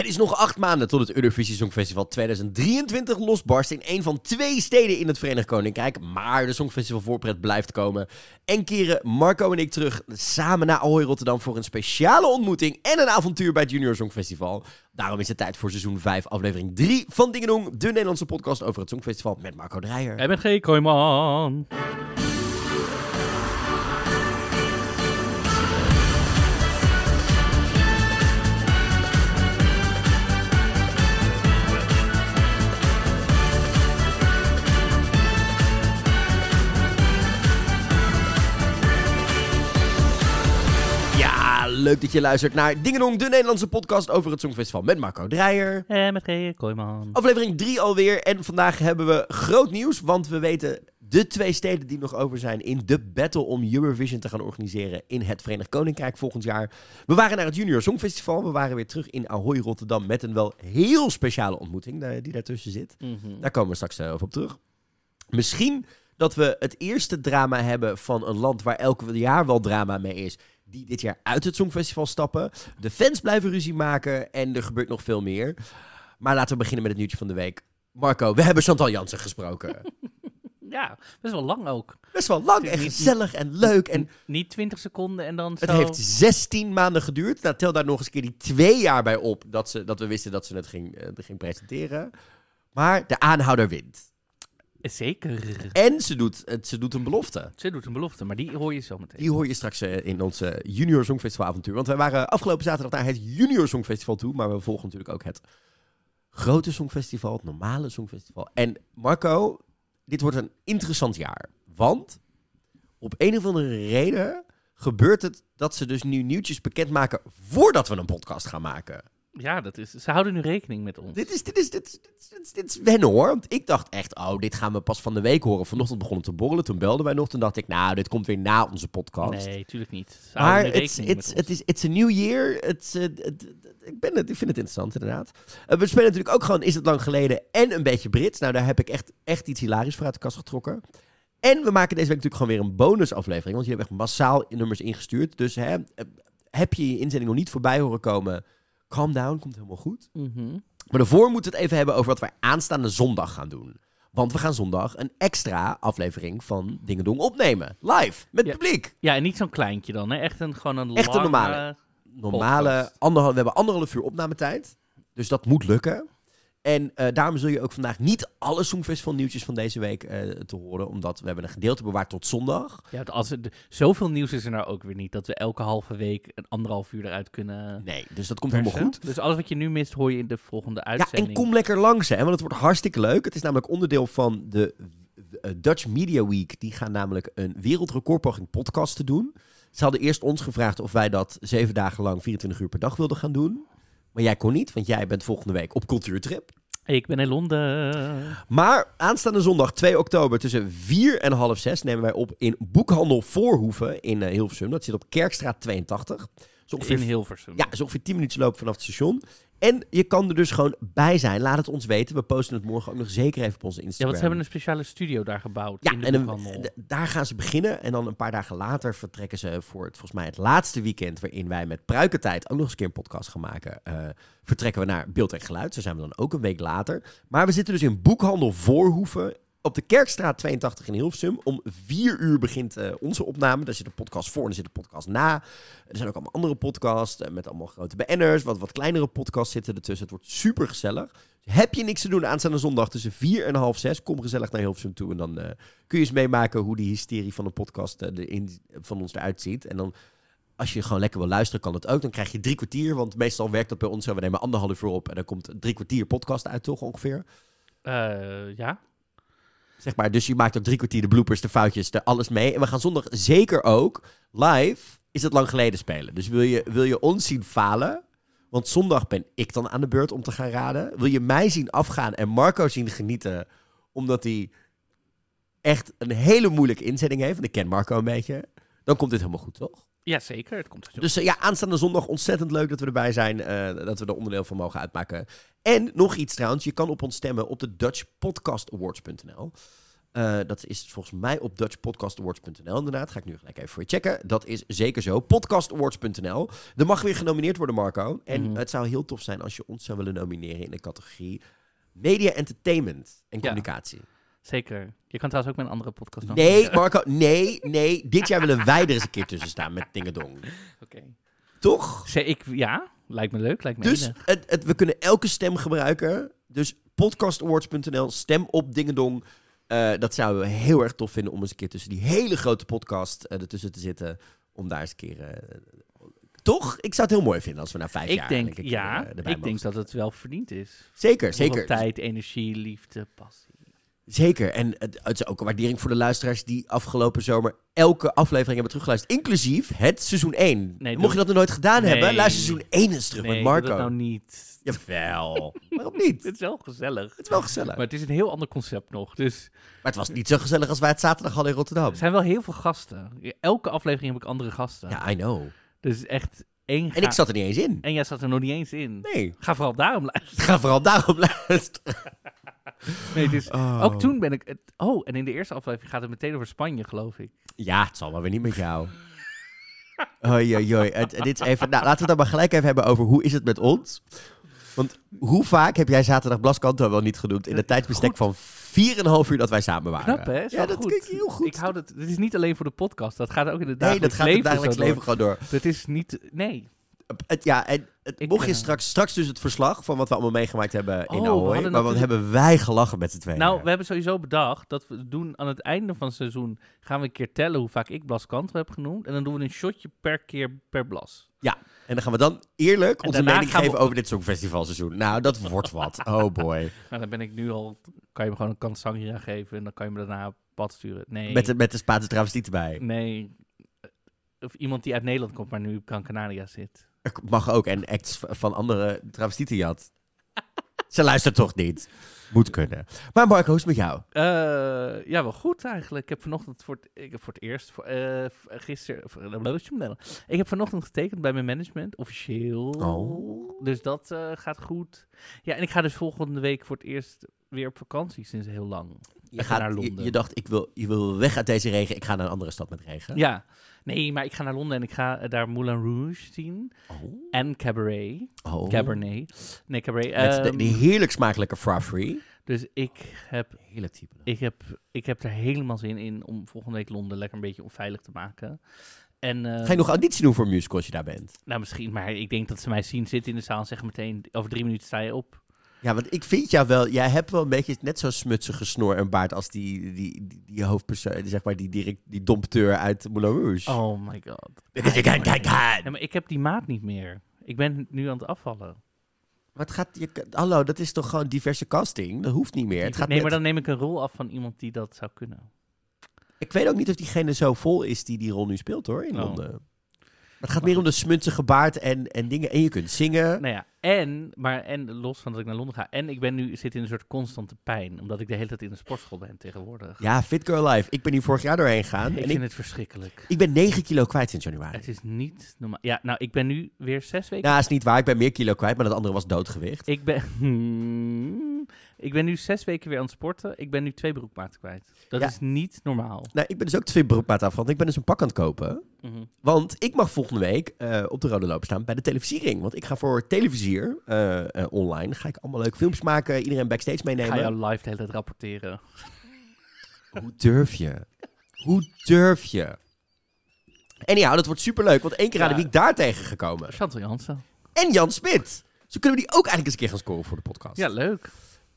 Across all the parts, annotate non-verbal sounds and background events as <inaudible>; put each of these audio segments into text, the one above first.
Het is nog acht maanden tot het Eurovisie Songfestival 2023 losbarst in een van twee steden in het Verenigd Koninkrijk. Maar de Songfestival voorpret blijft komen. En keren Marco en ik terug samen naar Ahoy Rotterdam voor een speciale ontmoeting en een avontuur bij het Junior Songfestival. Daarom is het tijd voor seizoen 5, aflevering 3 van Dingenong, de Nederlandse podcast over het Songfestival met Marco Dreyer. En met G. Kooijman. Leuk dat je luistert naar Dingenong, de Nederlandse podcast over het Songfestival met Marco Dreyer. En met G. Kooijman. Aflevering 3 alweer. En vandaag hebben we groot nieuws, want we weten de twee steden die nog over zijn in de battle om Eurovision te gaan organiseren in het Verenigd Koninkrijk volgend jaar. We waren naar het Junior Songfestival. We waren weer terug in Ahoy Rotterdam met een wel heel speciale ontmoeting die daartussen zit. Mhm. Daar komen we straks eh, over op terug. Misschien dat we het eerste drama hebben van een land waar elk jaar wel drama mee is. Die dit jaar uit het Songfestival stappen. De fans blijven ruzie maken en er gebeurt nog veel meer. Maar laten we beginnen met het nieuwtje van de week. Marco, we hebben Chantal Jansen gesproken. <laughs> Ja, best wel lang ook. Best wel lang Het en gezellig en leuk. En Niet 20 seconden en dan het zo. heeft 16 maanden geduurd. Nou, tel daar nog eens een keer die twee jaar bij op dat, ze, dat we wisten dat ze het ging, eh, ging presenteren. Maar de aanhouder wint. Zeker. En ze doet, het- ze doet een belofte. Ze doet een belofte, maar die hoor je zo meteen. Die hoor je straks eh, in onze Junior Songfestival avontuur. Want wij waren afgelopen zaterdag naar het Junior Songfestival toe. Maar we volgen natuurlijk ook het grote Songfestival, het normale Songfestival. En Marco, dit wordt een interessant jaar. Want op een of andere reden gebeurt het dat ze dus nu nieuwtjes bekendmaken voordat we een podcast gaan maken. Ja, dat is, ze houden nu rekening met ons. Dit is, dit is, dit is, dit is, dit is, dit is wennen hoor. Want ik dacht echt, oh, dit gaan we pas van de week horen. Vanochtend begon het te borrelen. Toen belden wij nog. Toen dacht ik, nou, dit komt weer na onze podcast. Nee, tuurlijk niet. Ze Maar het ons. is it's a new year. It's, eh, ik, ben het, ik vind het interessant, inderdaad. Eh, we spelen natuurlijk ook gewoon Is het lang geleden en een beetje Brits. Nou, daar heb ik echt, echt iets hilarisch voor uit de kast getrokken. En we maken deze week natuurlijk gewoon weer een bonusaflevering. Want jullie hebben echt massaal nummers ingestuurd. Dus hè, eh, heb je je inzending nog niet voorbij horen komen... Calm down, komt helemaal goed. Mhm. Maar daarvoor moeten we het even hebben over wat wij aanstaande zondag gaan doen. Want we gaan zondag een extra aflevering van Dingedong opnemen. Live, met Ja. publiek. Ja, en niet zo'n kleintje dan, hè? Echt een, gewoon een Echt een lange- normale. normale, anderhal, we hebben anderhalf uur opnametijd. Dus dat moet lukken. En eh, daarom zul je ook vandaag niet alle Songfestival nieuwtjes van deze week eh, te horen. Omdat we hebben een gedeelte bewaard tot zondag. Ja, als er, zoveel nieuws is er nou ook weer niet. Dat we elke halve week een anderhalf uur eruit kunnen... Nee, dus dat komt helemaal goed. Dus alles wat je nu mist, hoor je in de volgende Ja, uitzending. en kom lekker langs, hè, want het wordt hartstikke leuk. Het is namelijk onderdeel van de eh, Dutch Media Week. Die gaan namelijk een wereldrecordpoging podcast te doen. Ze hadden eerst ons gevraagd of wij dat zeven dagen lang 24 uur per dag wilden gaan doen. Maar jij kon niet, want jij bent volgende week op cultuurtrip. Ik ben in Londen. Maar aanstaande zondag 2 oktober tussen 4 en half 6 nemen wij op in Boekhandel Voorhoeven in eh, Hilversum. Dat zit op Kerkstraat 82. Zo In ongeveer, Hilversum. ja, zo ongeveer 10 minuten lopen vanaf het station. En je kan er dus gewoon bij zijn. Laat het ons weten. We posten het morgen ook nog zeker even op onze Ja, Instagram. want ze hebben een speciale studio daar gebouwd. Ja, in de en een- daar gaan ze beginnen. En dan een paar dagen later vertrekken ze voor het, volgens mij het laatste weekend... waarin wij met Pruikentijd ook nog eens een keer een podcast gaan maken... eh, vertrekken we naar Beeld en Geluid. Zo zijn we dan ook een week later. Maar we zitten dus in Boekhandel Voorhoeven... op de Kerkstraat 82 in Hilversum. Om vier uur begint eh, onze opname. Daar zit een podcast voor en er zit een podcast na. Er zijn ook allemaal andere podcasts... eh, met allemaal grote BN'ers. Wat, wat kleinere podcasts zitten ertussen. Het wordt super gezellig. Heb je niks te doen aanstaande zondag tussen 4 en half 6? Kom gezellig naar Hilversum toe. En dan eh, kun je eens meemaken hoe die hysterie van de podcast erin, van ons eruit ziet. En dan, als je gewoon lekker wil luisteren, kan het ook. Dan krijg je drie kwartier. Want meestal werkt dat bij ons. We nemen anderhalf uur op. En dan komt drie kwartier podcast uit, toch ongeveer? Ja. Zeg maar. Dus je maakt ook drie kwartier de bloopers, de foutjes, de alles mee. En we gaan zondag zeker ook live. Is het lang geleden spelen. Dus wil je, wil je ons zien falen? Want zondag ben ik dan aan de beurt om te gaan raden. Wil je mij zien afgaan en Marco zien genieten? Omdat hij echt een hele moeilijke inzetting heeft. En ik ken Marco een beetje. Dan komt dit helemaal goed, toch? Ja, zeker. Het komt. Dus eh, ja, aanstaande zondag ontzettend leuk dat we erbij zijn. eh, dat we er onderdeel van mogen uitmaken. En nog iets trouwens. Je kan op ons stemmen op de DutchPodcastAwards.nl. Eh, dat is volgens mij op dutchpodcastawards.nl inderdaad. Ga ik nu gelijk even voor je checken. Dat is zeker zo. Podcastawards.nl. Er mag weer genomineerd worden, Marco. En Mhm. het zou heel tof zijn als je ons zou willen nomineren in de categorie Media Entertainment en Ja. Zeker. Je kan trouwens ook met een andere podcast nog. Nee, <laughs> Marco, nee, nee. Dit jaar willen wij er eens een keer tussen staan met Dingedong. Oké. Toch? Ik, ja, lijkt me leuk, lijkt me Dus het, het, we kunnen elke stem gebruiken. Dus podcastawards.nl, stem op Dingedong. Eh, dat zouden we heel erg tof vinden om eens een keer tussen die hele grote podcast eh, ertussen te zitten. Om daar eens een keer... eh, toch? Ik zou het heel mooi vinden als we na vijf Ik jaar... denk, eindelijk een ja, ik denk dat het wel verdiend is. Zeker, zeker. tijd, energie, liefde, passie. Zeker. En het, het is ook een waardering voor de luisteraars die afgelopen zomer elke aflevering hebben teruggeluisterd. Inclusief het seizoen 1. Nee, Mocht je dat nog nooit gedaan Nee. hebben, luister seizoen 1 eens terug nee, met Marco. dat nou niet. Jawel. <laughs> Waarom niet? Het is wel gezellig. Het is wel gezellig. Maar het is een heel ander concept nog. Dus Maar het was niet zo gezellig als wij het zaterdag hadden in Rotterdam. er zijn wel heel veel gasten. Elke aflevering heb ik andere gasten. Ja, I know. Dus echt één En ik zat er niet eens in. En jij zat er nog niet eens in. Nee. Ga vooral daarom luisteren. Ga vooral daarop luisteren. <laughs> <laughs> Nee, dus Oh. ook toen ben ik... Het, oh, en in de eerste aflevering gaat het meteen over Spanje, geloof ik. Ja, het zal maar weer niet met jou. Oei, oei, oei. Het, dit is even, nou, laten we het dan maar gelijk even hebben over hoe is het met ons. Want hoe vaak heb jij zaterdag Blaskanto wel niet genoemd in het tijdsbestek van 4,5 uur dat wij samen waren? Knap, hè? Is Ja, dat goed. je heel goed. Ik hou het... Het is niet alleen voor de podcast. Dat gaat ook in het nee, dagelijks dat gaat in leven het dagelijks leven gewoon door. Dat is niet... Nee. Het, ja, en het, Ik, mocht je straks, straks dus het verslag van wat we allemaal meegemaakt hebben in Oh, Ahoy. Maar wat hebben wij gelachen met z'n tweeën. Nou, we hebben sowieso bedacht dat we doen aan het einde van het seizoen... gaan we een keer tellen hoe vaak ik Blas Kanter heb genoemd. En dan doen we een shotje per keer per Blas. En dan gaan we dan eerlijk En onze mening gaan we- geven over dit Songfestivalseizoen. Nou, dat wordt wat. <laughs> Oh boy. Nou, dan ben ik nu al... Kan je me gewoon een kans sangria geven en dan kan je me daarna pad sturen. Nee. Met de, met de Spaanse travestiet erbij. Nee. Of iemand die uit Nederland komt, maar nu op Gran Canaria zit. Mag ook. En acts van andere travestieten jat. <laughs> Ze luistert toch niet. Moet kunnen. Maar Marco, hoe is het met jou? Eh, ja, wel goed eigenlijk. Ik heb vanochtend voor het, ik heb voor het eerst, voor, v- gisteren, voor- ik heb vanochtend getekend bij mijn management, officieel. Oh. Dus dat eh, gaat goed. Ja, en ik ga dus volgende week voor het eerst weer op vakantie sinds heel lang. Je, Even naar gaat, je, Londen. je dacht, ik wil, je wil weg uit deze regen. Ik ga naar een andere stad met regen. Ja, nee, maar ik ga naar Londen en ik ga eh, daar Moulin Rouge zien. Oh. En Cabaret. Oh. Cabernet. Nee, Cabaret. Met de, Ehm, die heerlijk smakelijke free. dus ik heb Heerlijk type. Ik heb, ik heb er helemaal zin in om volgende week Londen lekker een beetje onveilig te maken. En, eh, Ga je nog auditie doen voor een musical als je daar bent? Nou, misschien, maar ik denk dat ze mij zien zitten in de zaal en zeggen meteen, over drie minuten sta je op. Ja, want ik vind jou wel... Jij hebt wel een beetje net zo'n smutsige snor en baard als die, die, die, die hoofdpersoon, zeg maar, die, direct, die dompteur uit Moulin Rouge. Oh my god. Can, can, can. Ja, maar ik heb die maat niet meer. Ik ben nu aan het afvallen. Wat gaat je... Hallo, dat is toch gewoon diverse casting? Dat hoeft niet meer. Het gaat nee, maar dan neem ik een rol af van iemand die dat zou kunnen. Ik weet ook niet of diegene zo vol is die die rol nu speelt, hoor, in Oh. Londen. Het gaat meer om de smutsige baard en, en dingen. En je kunt zingen. Nou ja, en, maar en los van dat ik naar Londen ga. En ik ben nu, zit in een soort constante pijn, omdat ik de hele tijd in een sportschool ben tegenwoordig. Ja, Fit Girl Life. Ik ben hier vorig jaar doorheen gegaan. ik en vind ik, het verschrikkelijk. ik ben 9 kilo kwijt sinds januari. Het is niet normaal. Ja, nou, ik ben nu weer zes weken. Nou, is niet waar. Ik ben meer kilo kwijt, maar dat andere was doodgewicht. Ik ben, <laughs> Hmm. Ik ben nu zes weken weer aan het sporten. Ik ben nu twee broekmaten kwijt. Dat Ja. is niet normaal. Nou, ik ben dus ook twee broekmaat af, want ik ben dus een pak aan het kopen. Mhm. Want ik mag volgende week eh, op de rode loop staan bij de televisiering. Want ik ga voor televisier eh, eh, online. Ga ik allemaal leuke films maken, iedereen backstage Ik ga meenemen. jou live de hele tijd rapporteren. Hoe durf je? Hoe durf je? En ja, dat wordt superleuk, want één keer aan de week daar tegen gekomen. Chantal Jansen. En Jan Smit. Zo kunnen we die ook eigenlijk eens een keer gaan scoren voor de podcast. Ja, leuk.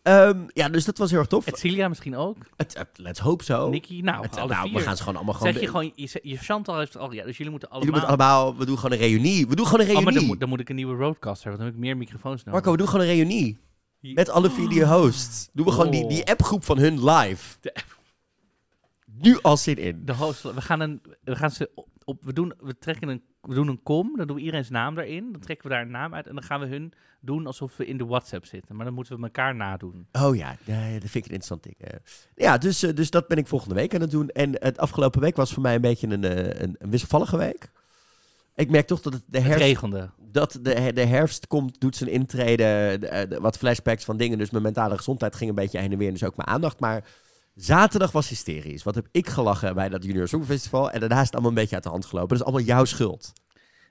Ehm, ja dus dat was heel erg tof. Celia misschien ook. Het, het- let's hope so. Nicky, nou, Het- alle nou, vier. we gaan ze gewoon allemaal gewoon... Zeg je gewoon, je, je Chantal heeft al, ja, dus jullie moeten allemaal... Jullie moeten allemaal... We doen gewoon een reunie. We doen gewoon een Oh, maar reunie. dan moet, dan moet ik een nieuwe roadcaster hebben, dan heb ik meer microfoons nodig. Marco, we doen gewoon een reunie. Met alle vier die hosts. Doen we gewoon die, Oh. die appgroep van hun live. De Nu al zin in. De host, we gaan een, we gaan ze op, op- we doen, we trekken een, we doen een kom, dan doen we iedereen's naam daarin, dan trekken we daar een naam uit en dan gaan we hun doen alsof we in de WhatsApp zitten, maar dan moeten we elkaar nadoen. Oh ja, ja, dat vind ik een interessant ding. eh. Ja, dus, eh, dus dat ben ik volgende week aan het doen. En het afgelopen week was voor mij een beetje een, eh, een, een wisselvallige week. Ik merk toch dat het de herfst, regende. dat de, de herfst komt, doet zijn intrede. de- de- wat flashbacks van dingen. Dus mijn mentale gezondheid ging een beetje heen en weer. Dus ook mijn aandacht. Maar Zaterdag was hysterisch. Wat heb ik gelachen bij dat Junior Songfestival. En daarna is het allemaal een beetje uit de hand gelopen. Dat is allemaal jouw schuld.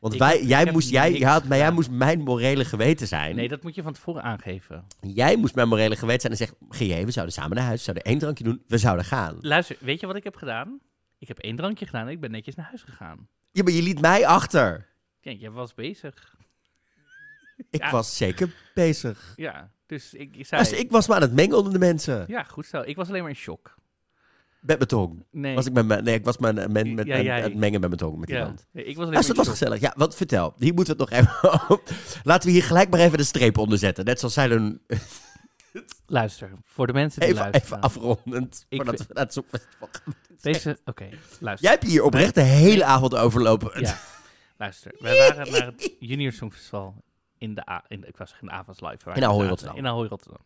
Want Ik wij, heb- jij, moest, jij, had, maar jij moest mijn morele geweten zijn. Nee, dat moet je van tevoren aangeven. Jij moest mijn morele geweten zijn en zeggen... GJ, we zouden samen naar huis, we zouden één drankje doen, we zouden gaan. Luister, weet je wat ik heb gedaan? Ik heb één drankje gedaan en ik ben netjes naar huis gegaan. Ja, maar je liet mij achter. Kijk, jij was bezig. Ik Ja. was zeker bezig. Ja, dus ik, ik zei... Dus ik was me aan het mengen onder de mensen. Ja, goed zo. Ik was alleen maar in shock. Met mijn tong. Nee. Was ik met mijn, nee, ik was mijn, met, Ja, jij. het mengen met mijn tong met ja. iemand. Ik was alleen dus maar dat was gezellig. Ja, wat vertel. Hier moeten we het nog even <laughs> op. Laten we hier gelijk maar even de streep onder zetten. Net zoals zij doen. <laughs> Luister, voor de mensen die Even, luisteren. even afrondend. Ik voordat vind- we naar het gaan. Deze, oké, luister. Jij hebt hier oprecht de hele avond overlopen. Ja, <laughs> luister. Wij waren naar het Junior Songfestival in de, A- in de, ik was in de avonds live. waar In Ahoy. Rotterdam. In Ahoy Rotterdam.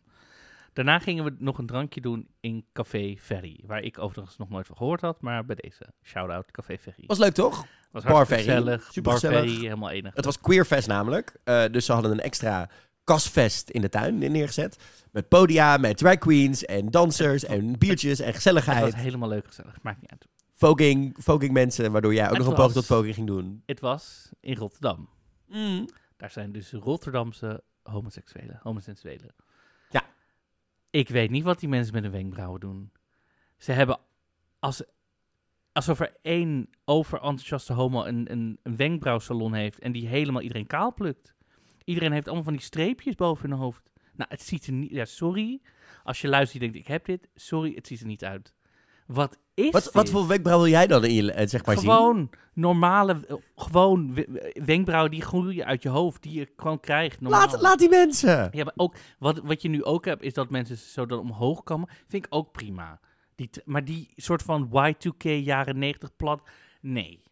Daarna gingen we nog een drankje doen in Café Ferry. Waar ik overigens nog nooit van gehoord had, maar bij deze. Shout-out Café Ferry. Was leuk toch? was Bar Ferry. gezellig. Super Bar gezellig. Ferry, helemaal enig. Het was Queerfest namelijk. Eh, dus ze hadden een extra kasfest in de tuin neergezet. Met podia, met drag queens en dansers en biertjes en Het gezelligheid. was helemaal leuk gezellig. Maakt niet uit. Voguing mensen, waardoor jij ook Het nog een poging tot voguing ging doen. Het was in Rotterdam. Daar zijn dus Rotterdamse homoseksuelen, homoseksuelen. Ja. Ik weet niet wat die mensen met hun wenkbrauwen doen. Ze hebben als, alsof er één overenthousiaste homo een, een, een wenkbrauwsalon heeft en die helemaal iedereen kaal plukt. Iedereen heeft allemaal van die streepjes boven hun hoofd. Nou, het ziet er niet... Ja, sorry. Als je luistert en denkt, ik heb dit. Sorry, het ziet er niet uit. Wat is Wat, wat voor wenkbrauw wil jij dan in je, eh, zeg maar, zien? Gewoon normale, eh, gewoon we- wenkbrauwen die groeien uit je hoofd, die je gewoon krijgt. Normaal. Laat, laat die mensen. Ja, maar ook, wat, wat je nu ook hebt, is dat mensen zo dan omhoog komen. Vind ik ook prima. Die, maar die soort van Y2K jaren 90 plat, nee.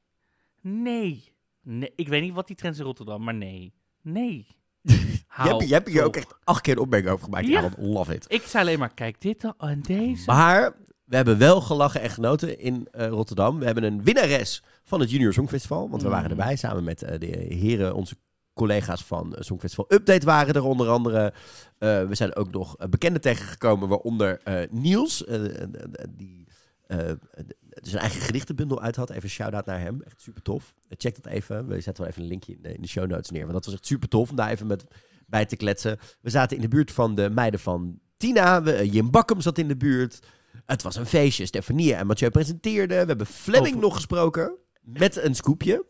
Nee. nee. Ik weet niet wat die trends in Rotterdam, maar nee. Nee. <laughs> Je Hou hebt, je hebt hier ook echt acht keer een opmerking over gemaakt. Ja. Ja, love it. Ik zei alleen maar, kijk dit dan en deze. Maar we hebben wel gelachen en genoten in eh, Rotterdam. We hebben een winnares van het Junior Songfestival. Want we waren Mm. erbij samen met eh, de heren, onze collega's van eh, Songfestival Update waren er onder andere. We zijn ook nog bekenden tegengekomen, waaronder Niels. die zijn eigen gedichtenbundel uit had. Even een shout-out naar hem. Echt super tof. Check dat even. We zetten wel even een linkje in de, in de show notes neer. Want dat was echt super tof om daar even met bij te kletsen. We zaten in de buurt van de meiden van Tina. We, Jim Bakkum zat in de buurt. Het was een feestje. Stefania en Mathieu presenteerden. We hebben Fleming Over- nog gesproken. Met een scoopje.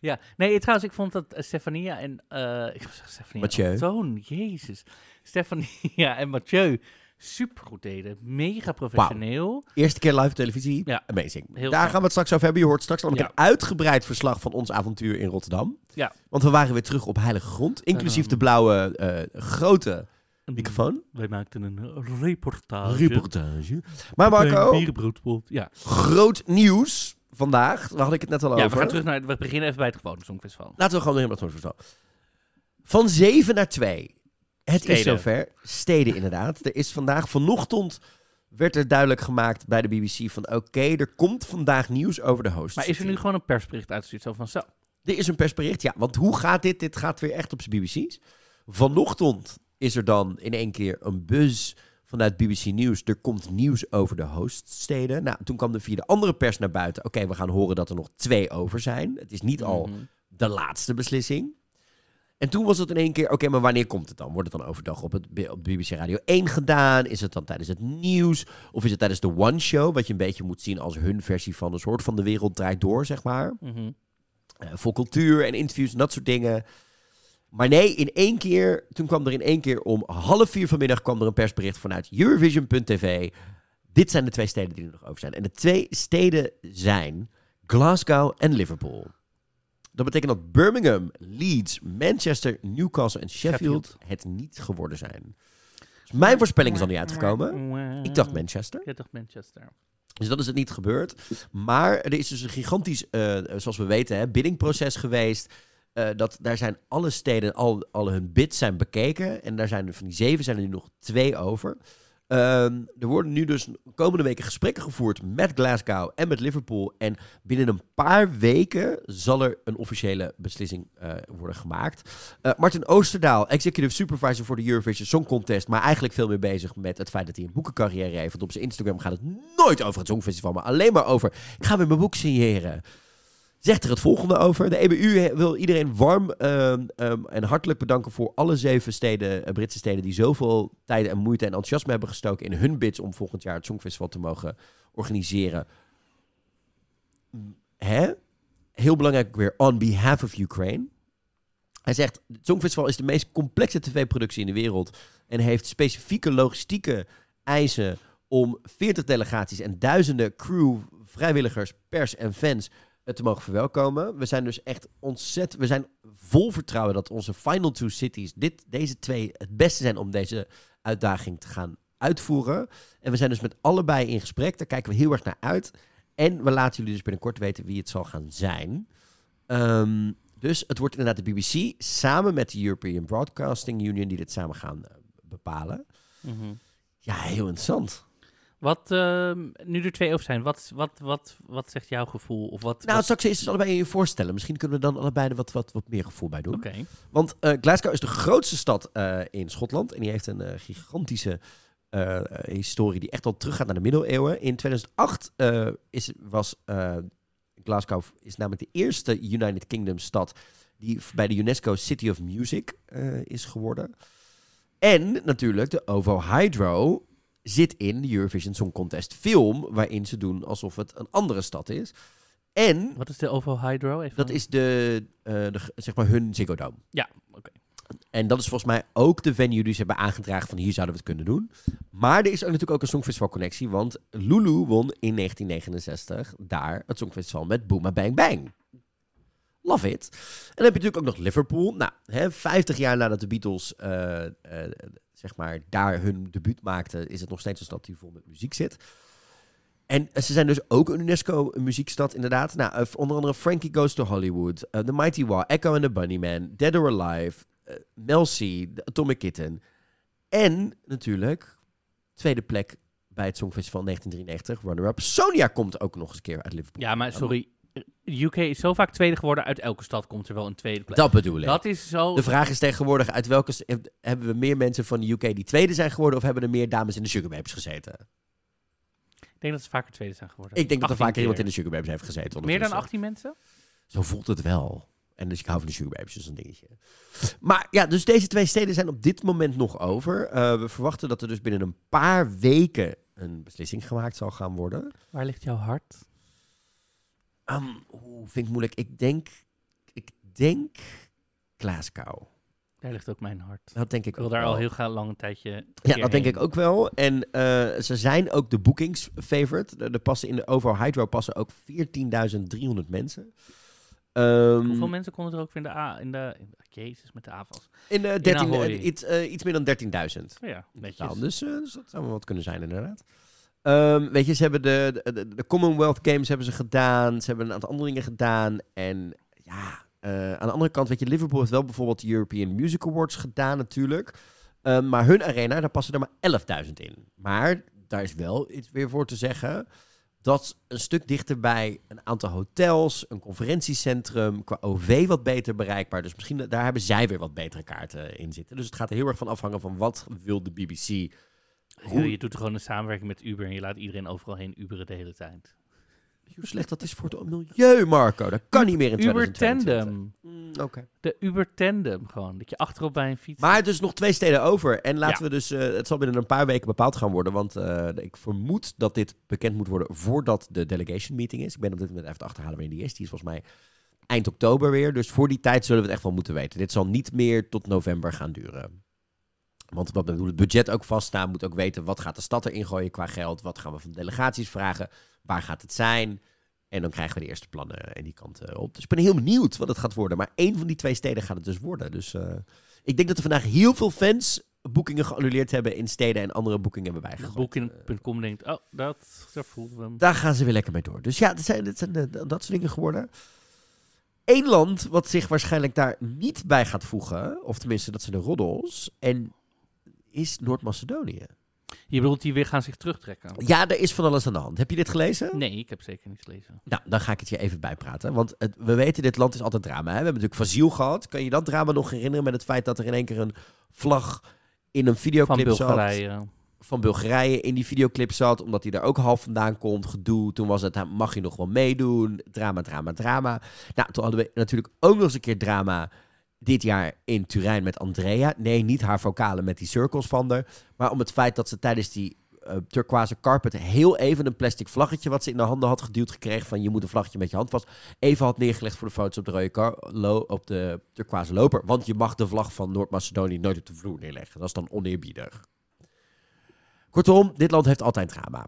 Ja, nee, trouwens, ik vond dat eh, Stefania en... eh ik was Stefania Mathieu. Toon, jezus. Stefania en Mathieu supergoed deden. Mega professioneel. Eerste keer live op televisie. Ja. Amazing. Heel Daar gaan we het straks over hebben. Je hoort straks namelijk Ja. een uitgebreid verslag van ons avontuur in Rotterdam. Ja. Want we waren weer terug op heilige grond. Inclusief Tadam. de blauwe eh, grote microfoon. Wij maakten een reportage. Reportage. Maar Marco. Ja. groot nieuws vandaag. Daar had ik het net al ja, over. we gaan terug naar... We beginnen even bij het gewone Songfestival. Laten we gewoon helemaal terug verstaan. Van 7 naar 2. Het is Steden. zover. Steden inderdaad. Er is vandaag, vanochtend werd er duidelijk gemaakt bij de BBC van oké, er komt vandaag nieuws over de host. Maar is er nu gewoon een persbericht uitgestuurd? Zo van, zo, Er is een persbericht, ja. Want hoe gaat dit? Dit gaat weer echt op zijn BBC's. Vanochtend is er dan in één keer een buzz vanuit BBC Nieuws. Er komt nieuws over de hoststeden. Nou, toen kwam er via de andere pers naar buiten. Oké, we gaan horen dat er nog twee over zijn. Het is niet al Mhm. de laatste beslissing. En toen was het in één keer, oké, maar wanneer komt het dan? Wordt het dan overdag op, het, op BBC Radio 1 gedaan? Is het dan tijdens het nieuws? Of is het tijdens de One Show, wat je een beetje moet zien als hun versie van een soort van de wereld draait door, zeg maar? Eh, voor cultuur en interviews en dat soort dingen. Maar nee, in één keer, toen kwam er in één keer om half vier vanmiddag kwam er een persbericht vanuit Eurovision.tv. Dit zijn de twee steden die er nog over zijn. En de twee steden zijn Glasgow en Liverpool. Dat betekent dat Birmingham, Leeds, Manchester, Newcastle en Sheffield, Sheffield. het niet geworden zijn. Dus mijn voorspelling is al niet uitgekomen. Ik dacht Manchester. Ja, dacht Manchester. Dus dat is het niet gebeurd. Maar er is dus een gigantisch, eh, zoals we weten, hè, biddingproces geweest. Eh, dat, daar zijn alle steden, al, al hun bids zijn bekeken. En daar zijn er van die zeven zijn er nu nog twee over. Ehm, er worden nu dus komende weken gesprekken gevoerd met Glasgow en met Liverpool. En binnen een paar weken zal er een officiële beslissing eh, worden gemaakt. Uh, Martin Oosterdaal, executive supervisor voor de Eurovision Song Contest. Maar eigenlijk veel meer bezig met het feit dat hij een boekencarrière heeft. Want op zijn Instagram gaat het nooit over het Songfestival, maar alleen maar over... Ik ga weer mijn boek signeren zegt er het volgende over. De EBU wil iedereen warm um, um, en hartelijk bedanken voor alle zeven steden, uh, Britse steden die zoveel tijd en moeite en enthousiasme hebben gestoken in hun bids om volgend jaar het Songfestival te mogen organiseren. Hè? Heel belangrijk weer, on behalf of Ukraine. Hij zegt, het Songfestival is de meest complexe tv-productie in de wereld en heeft specifieke logistieke eisen om 40 delegaties en duizenden crew, vrijwilligers, pers en fans te mogen verwelkomen. We zijn dus echt ontzettend. We zijn vol vertrouwen dat onze final two cities, dit, deze twee, het beste zijn om deze uitdaging te gaan uitvoeren. En we zijn dus met allebei in gesprek. Daar kijken we heel erg naar uit. En we laten jullie dus binnenkort weten wie het zal gaan zijn. Um, dus het wordt inderdaad de BBC samen met de European Broadcasting Union die dit samen gaan uh, bepalen. Mm -hmm. Ja, heel interessant. Wat, uh, nu er twee over zijn, wat, wat, wat, wat zegt jouw gevoel? Of wat, nou, wat... straks is het allebei in je voorstellen. Misschien kunnen we dan allebei er wat, wat, wat meer gevoel bij doen. Okay. Want uh, Glasgow is de grootste stad uh, in Schotland. En die heeft een uh, gigantische historie die echt al teruggaat naar de middeleeuwen. In 2008 is, was Glasgow is namelijk de eerste United Kingdom stad die bij de UNESCO City of Music is geworden. En natuurlijk de OVO Hydro zit in de Eurovision Song Contest film, waarin ze doen alsof het een andere stad is. En... Wat is de OVO Hydro? Even dat is de, uh, de, zeg maar hun Ziggo Dome. Ja, oké. Okay. En dat is volgens mij ook de venue die ze hebben aangedragen van hier zouden we het kunnen doen. Maar er is ook natuurlijk ook een Songfestival connectie, want Lulu won in 1969 daar het Songfestival met Booma Bang Bang. Love it. En dan heb je natuurlijk ook nog Liverpool. Nou, hè, 50 jaar nadat de Beatles uh, uh, zeg maar, daar hun debuut maakten, is het nog steeds een stad die vol met muziek zit. En ze zijn dus ook een UNESCO-muziekstad, inderdaad. Nou, uh, onder andere Frankie Goes to Hollywood, uh, The Mighty Wah, Echo and the Bunnyman, Dead or Alive, uh, Mel C, The Atomic Kitten. En natuurlijk, tweede plek bij het Songfestival 1993, runner-up. Sonia komt ook nog eens een keer uit Liverpool. Ja, maar sorry, UK is zo vaak tweede geworden. Uit elke stad komt er wel een tweede plek. Dat bedoel ik. Dat is zo... De vraag is tegenwoordig, uit welke... Hebben we meer mensen van de UK die tweede zijn geworden... of hebben er meer dames in de Sugar Babes gezeten? Ik denk dat ze vaker tweede zijn geworden. Ik denk dat er vaker keer. iemand in de Sugar Babes heeft gezeten. Meer dan 18 mensen? Zo voelt het wel. En dus ik hou van de Sugar Babes, dus een dingetje. Maar ja, dus deze twee steden zijn op dit moment nog over. Uh, we verwachten dat er dus binnen een paar weken een beslissing gemaakt zal gaan worden. Waar ligt jouw hart? Um, oeh, vind ik moeilijk. Ik denk, ik denk Glasgow. Daar ligt ook mijn hart. Dat denk ik ik wil ook daar wel. al heel graag lang een tijdje. Ja, dat denk ik ook wel. En uh, ze zijn ook de bookings favorite. Er, passen in de Ovo Hydro passen ook 14.300 mensen. Um, Hoeveel mensen konden er ook in de A? In de, in de Jezus, met de AVAS. In de 13, Ahoy. uh, iets, uh, iets meer dan 13.000. Ja, netjes. Nou, dus, dus dat zou wel wat kunnen zijn, inderdaad. Um, weet je, ze hebben de, Commonwealth Games hebben ze gedaan. Ze hebben een aantal andere dingen gedaan. En ja, uh, aan de andere kant, weet je, Liverpool heeft wel bijvoorbeeld de European Music Awards gedaan natuurlijk. Um, maar hun arena, daar passen er maar 11.000 in. Maar daar is wel iets weer voor te zeggen. Dat een stuk dichterbij een aantal hotels, een conferentiecentrum, qua OV wat beter bereikbaar. Dus misschien daar hebben zij weer wat betere kaarten in zitten. Dus het gaat er heel erg van afhangen van wat wil de BBC Hoe? Je doet er gewoon een samenwerking met Uber en je laat iedereen overal heen Uberen de hele tijd. Hoe slecht dat is voor het milieu, Marco. Dat kan niet meer in Uber 2022. Tandem. Mm, Oké. De Uber Tandem gewoon. Dat je achterop bij een fiets... Maar dus nog twee steden over. En laten Ja. we dus... eh, het zal binnen een paar weken bepaald gaan worden. Want eh, ik vermoed dat dit bekend moet worden voordat de delegation meeting is. Ik ben op dit moment even te achterhalen wanneer die is. Die is volgens mij eind oktober weer. Dus voor die tijd zullen we het echt wel moeten weten. Dit zal niet meer tot november gaan duren. Want wat bedoel, het budget ook vaststaan. Moet ook weten wat gaat de stad erin gooien qua geld. Wat gaan we van delegaties vragen. Waar gaat het zijn? En dan krijgen we de eerste plannen en die kant eh, op. Dus ik ben heel benieuwd wat het gaat worden. Maar één van die twee steden gaat het dus worden. Dus eh, ik denk dat er vandaag heel veel fans boekingen geannuleerd hebben in steden en andere boekingen hebben bijgegooid. Eh, Booking.com denkt, oh, dat, daar we hem. daar gaan ze weer lekker mee door. Dus ja, dat zijn, dat zijn eh, dat soort dingen geworden. Eén land wat zich waarschijnlijk daar niet bij gaat voegen, of tenminste dat zijn de roddels, en is Noord-Macedonië. Je bedoelt, die weer gaan zich terugtrekken? Ja, er is van alles aan de hand. Heb je dit gelezen? Nee, ik heb zeker niet gelezen. Nou, dan ga ik het je even bijpraten. Want het, we weten, dit land is altijd drama. Hè? We hebben natuurlijk Fasiel gehad. Kan je dat drama nog herinneren met het feit dat er in één keer een vlag in een Van videoclip zat? Bulgarije. Van Bulgarije in die videoclip zat, omdat hij daar ook half vandaan komt. Gedoe. Toen was het, mag je nog wel meedoen? Drama, drama, drama. Nou, toen hadden we natuurlijk ook nog eens een keer drama dit jaar in Turijn met Andrea. Nee, niet haar vocalen met die cirkels van haar. Maar om het feit dat ze tijdens die uh, turquoise carpet heel even een plastic vlaggetje wat ze in de handen had geduwd gekregen van je moet een vlaggetje met je hand vast. Even had neergelegd voor de foto's op de rode car, op de turquoise loper. Want je mag de vlag van Noord-Macedonië nooit op de vloer neerleggen. Dat is dan oneerbiedig. Kortom, dit land heeft altijd drama.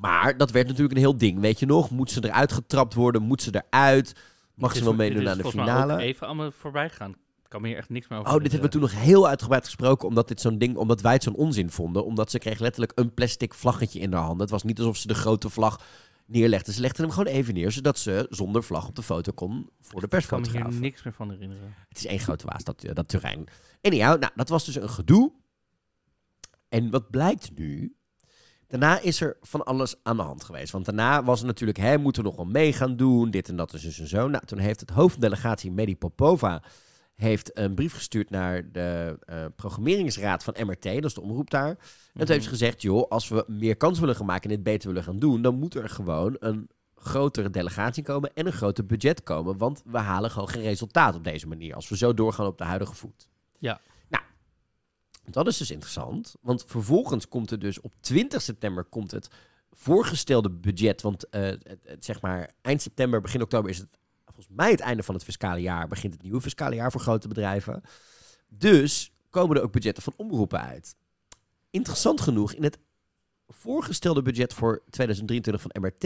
Maar dat werd natuurlijk een heel ding. Weet je nog? Moet ze eruit getrapt worden? Moet ze eruit? Mag ze wel meedoen aan de finale? even allemaal voorbij gaan. Ik kan me hier echt niks meer over Oh, dit hebben we toen nog heel uitgebreid gesproken, omdat, dit zo'n ding, omdat wij het zo'n onzin vonden. Omdat ze kreeg letterlijk een plastic vlaggetje in haar handen. Het was niet alsof ze de grote vlag neerlegde. Ze legde hem gewoon even neer, zodat ze zonder vlag op de foto kon voor de persfotograaf. Ik kan me hier niks meer van herinneren. Het is één grote waas, dat, dat terrein. Anyhow, nou, dat was dus een gedoe. En wat blijkt nu? Daarna is er van alles aan de hand geweest. Want daarna was het natuurlijk, hè, moeten we nog wel mee gaan doen, dit en dat en dus en zo. Nou, toen heeft het hoofddelegatie Medi Popova heeft een brief gestuurd naar de uh, programmeringsraad van MRT, dat is de omroep daar. En toen heeft ze gezegd, joh, als we meer kans willen gaan maken en dit beter willen gaan doen, dan moet er gewoon een grotere delegatie komen en een groter budget komen. Want we halen gewoon geen resultaat op deze manier, als we zo doorgaan op de huidige voet. Ja. Dat is dus interessant, want vervolgens komt er dus op 20 september komt het voorgestelde budget, want het, zeg maar eind september, begin oktober is het volgens mij het einde van het fiscale jaar begint het nieuwe fiscale jaar voor grote bedrijven. Dus komen er ook budgetten van omroepen uit. Interessant genoeg, in het voorgestelde budget voor 2023 van MRT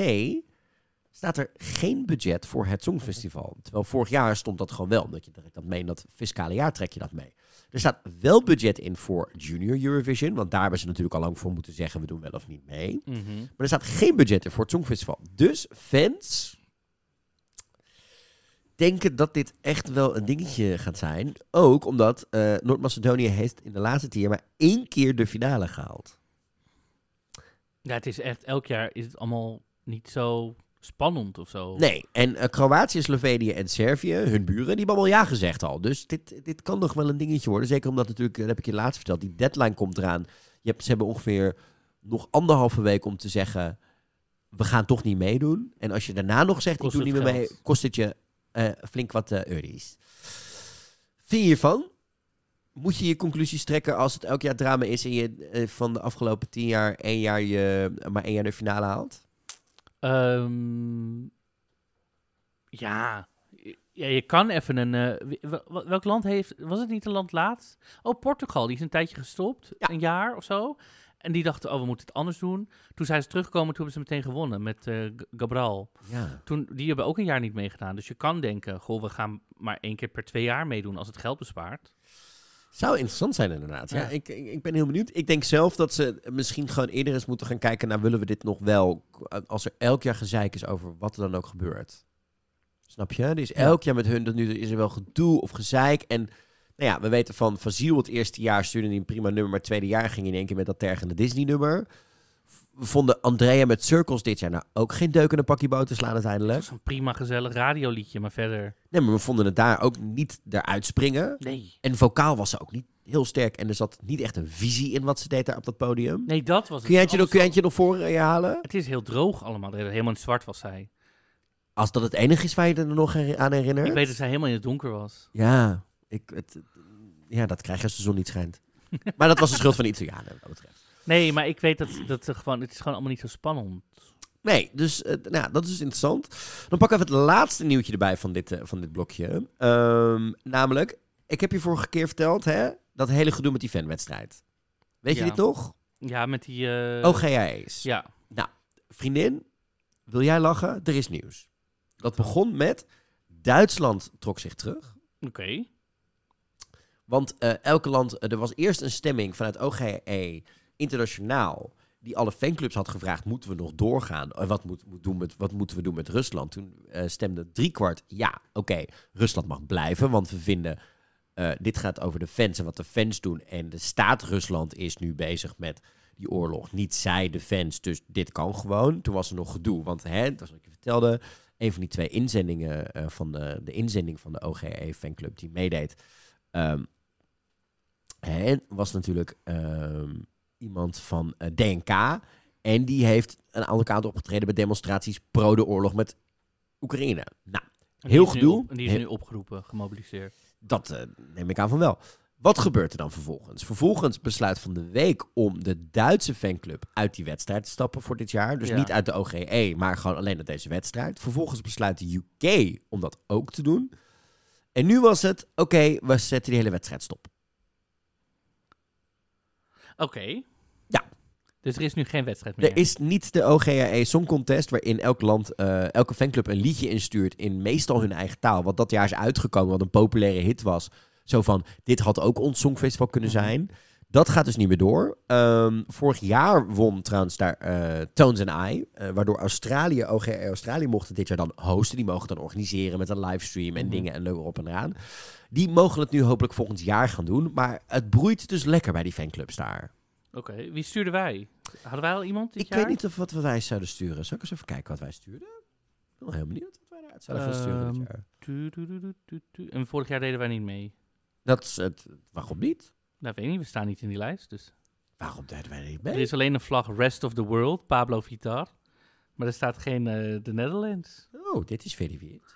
staat er geen budget voor het Songfestival. Terwijl vorig jaar stond dat gewoon wel, omdat je dat mee in dat fiscale jaar trek je dat mee. Er staat wel budget in voor Junior Eurovision, want daar hebben ze natuurlijk al lang voor moeten zeggen we doen wel of niet mee. Mm -hmm. Maar er staat geen budget in voor het Songfestival. Dus fans denken dat dit echt wel een dingetje gaat zijn. Ook omdat uh, Noord-Macedonië heeft in de laatste tien jaar maar één keer de finale gehaald. Ja, het is echt, elk jaar is het allemaal niet zo spannend of zo. Nee, en uh, Kroatië, Slovenië en Servië, hun buren, die hebben allemaal ja gezegd al. Dus dit, dit kan nog wel een dingetje worden. Zeker omdat natuurlijk, dat heb ik je laatst verteld, die deadline komt eraan. Je hebt, ze hebben ongeveer nog anderhalve week om te zeggen, we gaan toch niet meedoen. En als je daarna nog zegt, Kost ik doe niet meer mee, kost het je uh, flink wat uh, euro's. Vind je hiervan? Moet je je conclusies trekken als het elk jaar drama is en je van de afgelopen tien jaar één jaar je maar één jaar de finale haalt? Um, ja. ja, je kan even een. Uh, welk land heeft. Was het niet een land laatst? Oh, Portugal. Die is een tijdje gestopt. Ja. Een jaar of zo. En die dachten, oh, we moeten het anders doen. Toen zijn ze teruggekomen, toen hebben ze meteen gewonnen met uh, Gabral. Ja. Toen, die hebben ook een jaar niet meegedaan. Dus je kan denken, goh, we gaan maar één keer per twee jaar meedoen als het geld bespaart. Zou interessant zijn inderdaad. Ja. Ja. ik, ik, ben heel benieuwd. Ik denk zelf dat ze misschien gewoon eerder eens moeten gaan kijken naar willen we dit nog wel. Als er elk jaar gezeik is over wat er dan ook gebeurt. Snap je? Dus elk jaar met hun, dat nu is er wel gedoe of gezeik. En nou ja, we weten van Fazil het eerste jaar stuurde hij een prima nummer, maar het tweede jaar ging hij in één keer met dat tergende Disney-nummer. We vonden Andrea met Circles dit jaar nou ook geen deuk in een pakje boter slaan uiteindelijk. Dat is een prima gezellig radioliedje, maar verder... Nee, maar we vonden het daar ook niet eruit springen. Nee. En vocaal was ze ook niet heel sterk. En er zat niet echt een visie in wat ze deed daar op dat podium. Nee, dat was het. Kun jij het je nog, Alles kun jij het je nog voor je halen? Het is heel droog allemaal. Helemaal in zwart was zij. Als dat het enige is waar je er nog aan herinnert. Ik weet dat zij helemaal in het donker was. Ja, ik, het, ja, dat krijg je als de zon niet schijnt. <laughs> maar dat was de schuld van de Italianen, wat dat betreft. Nee, maar ik weet dat, dat er gewoon, het is gewoon allemaal niet zo spannend. Nee, dus eh, nou, dat is dus interessant. Dan pakken we even het laatste nieuwtje erbij van dit, eh, van dit blokje. Ehm, namelijk, ik heb je vorige keer verteld, hè, dat hele gedoe met die fanwedstrijd. Weet je dit nog? Ja, met die... OGA's. Ja, Vriendin, wil jij lachen? Er is nieuws. Dat begon met Duitsland trok zich terug. oké. Want elke land, er was eerst een stemming vanuit OGE internationaal. Die alle fanclubs had gevraagd: moeten we nog doorgaan? En wat, moet, doen met, wat moeten we doen met Rusland? Toen eh, stemde driekwart: ja, oké, Rusland mag blijven. Want we vinden. eh, dit gaat over de fans en wat de fans doen. En de staat Rusland is nu bezig met die oorlog. Niet zij, de fans, dus dit kan gewoon. Toen was er nog gedoe, want hè, dat is wat ik je vertelde. Een van die twee inzendingen eh, van de, de inzending van de OGE fanclub die meedeed, ehm, hè, was natuurlijk ehm, iemand van eh, DNK. En die heeft een aantal kant opgetreden bij demonstraties pro de oorlog met Oekraïne. Nou, Heel gedoe. En die is nu opgeroepen, gemobiliseerd. dat eh, neem ik aan van wel. Wat gebeurt er dan vervolgens? Vervolgens besluit van de week om de Duitse fanclub uit die wedstrijd te stappen voor dit jaar. Dus Ja. niet uit de OGE, maar gewoon alleen uit deze wedstrijd. Vervolgens besluit de UK om dat ook te doen. En nu was het, oké, we zetten die hele wedstrijd stop. Oké. Ja. Dus er is nu geen wedstrijd meer. Er is niet de OGAE Song Contest, waarin elk land, eh, elke fanclub een liedje instuurt in meestal hun eigen taal. Wat dat jaar is uitgekomen, wat een populaire hit was. Zo van, dit had ook ons Songfestival kunnen Mhm. zijn. Dat gaat dus niet meer door. Ehm, vorig jaar won trouwens daar eh, Tones and I, eh, waardoor Australië, OGAE Australië mocht het dit jaar dan hosten. Die mogen dan organiseren met een livestream en Mhm. dingen en leuk erop en eraan. Die mogen het nu hopelijk volgend jaar gaan doen. Maar het broeit dus lekker bij die fanclubs daar. Oké. Wie stuurden wij? Hadden wij al iemand dit Ik jaar? weet niet of wat wij zouden sturen. Zal ik eens even kijken wat wij stuurden? Ik ben wel heel benieuwd wat wij eruit zouden gaan sturen dit Ehm, jaar. Tu, tu, tu. En vorig jaar deden wij niet mee. Dat is het. Waarom niet? Nou, weet ik niet. We staan niet in die lijst. Dus. Waarom deden wij er niet Er mee? is alleen een vlag Rest of the World, Pablo Vitar. Maar er staat geen eh de Netherlands. Oh, dit is very weird.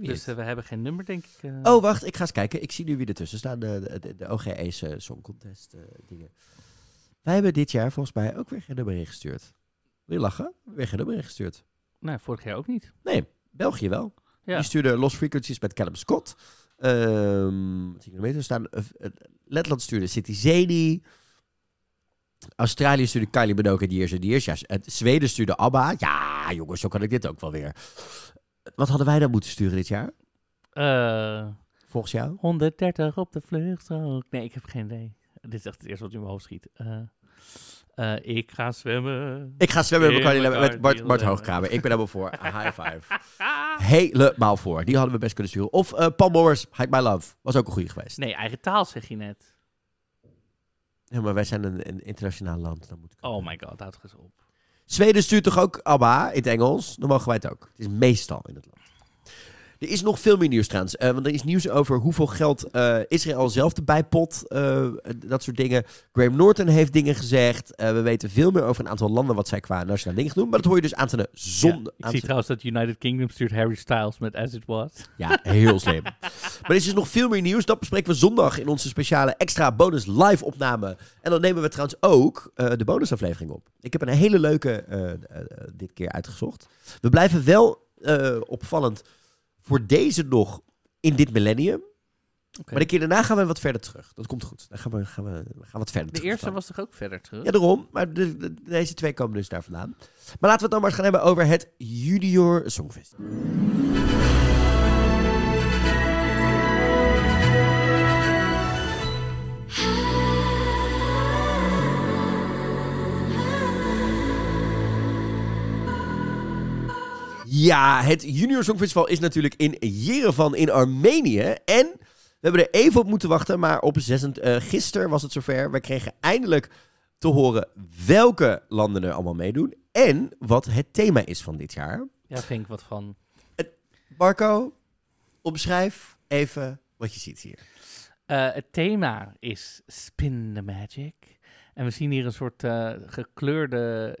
Weird. Dus eh, we hebben geen nummer, denk ik. eh. Oh, wacht. Ik ga eens kijken. Ik zie nu wie ertussen staan. De, de, de, de OGE's eh, Song Contest eh, dingen. Wij hebben dit jaar volgens mij ook weer geen nummer ingestuurd. Wil je lachen? Weer geen nummer ingestuurd. Nee, vorig jaar ook niet. Nee, België wel. Ja. Die stuurde Lost Frequencies met Callum Scott. Er staan, eh, eh, Letland stuurde City Zeni. Australië stuurde Kylie Minogue en Diers en Diers. Ja, eh, Zweden stuurde ABBA. Ja, jongens, zo kan ik dit ook wel weer. Wat hadden wij dan moeten sturen dit jaar? Eh, Volgens jou? 130 op de vluchtstrook. Nee, ik heb geen idee. Dit is echt het eerste wat in mijn hoofd schiet. Eh, eh, ik ga zwemmen. Ik ga zwemmen met, Bart, Bart. Hoogkamer. Ik ben helemaal voor. <laughs> High five. Helemaal voor. Die hadden we best kunnen sturen. Of eh Paul Morris, Hide My Love. Was ook een goede geweest. Nee, eigen taal zeg je net. Ja, maar wij zijn een, een internationaal land. Dan moet ik Oh my god, houd toch eens op. Zweden stuurt toch ook ABBA in het Engels? Dan mogen wij het ook. Het is meestal in het land. Er is nog veel meer nieuws trouwens. eh, want er is nieuws over hoeveel geld eh, Israël zelf erbij pot. eh, dat soort dingen. Graham Norton heeft dingen gezegd. We weten veel meer over een aantal landen wat zij qua nationale dingen doen. Maar dat hoor je dus aan de zon. Ja, ik zie te- trouwens dat United Kingdom stuurt Harry Styles met As It Was. Ja, heel slim. maar er is dus nog veel meer nieuws. Dat bespreken we zondag in onze speciale extra bonus live opname. En dan nemen we trouwens ook de bonusaflevering op. Ik heb een hele leuke dit keer uitgezocht. We blijven wel opvallend voor deze nog in dit millennium. Maar de keer daarna gaan we wat verder terug. Dat komt goed. Dan gaan we, gaan we, we gaan wat verder De terug. eerste was toch ook verder terug? Ja, daarom. Maar de- de- deze twee komen dus daar vandaan. Maar laten we het dan maar eens gaan hebben over het Junior Songfestival. Ja, het Junior Songfestival is natuurlijk in Yerevan in Armenië. En we hebben er even op moeten wachten, maar op 26, eh gisteren was het zover. We kregen eindelijk te horen welke landen er allemaal meedoen en wat het thema is van dit jaar. Ja, vind ik wat van. Marco, omschrijf even wat je ziet hier. Eh, het thema is Spin the Magic. En we zien hier een soort eh, gekleurde...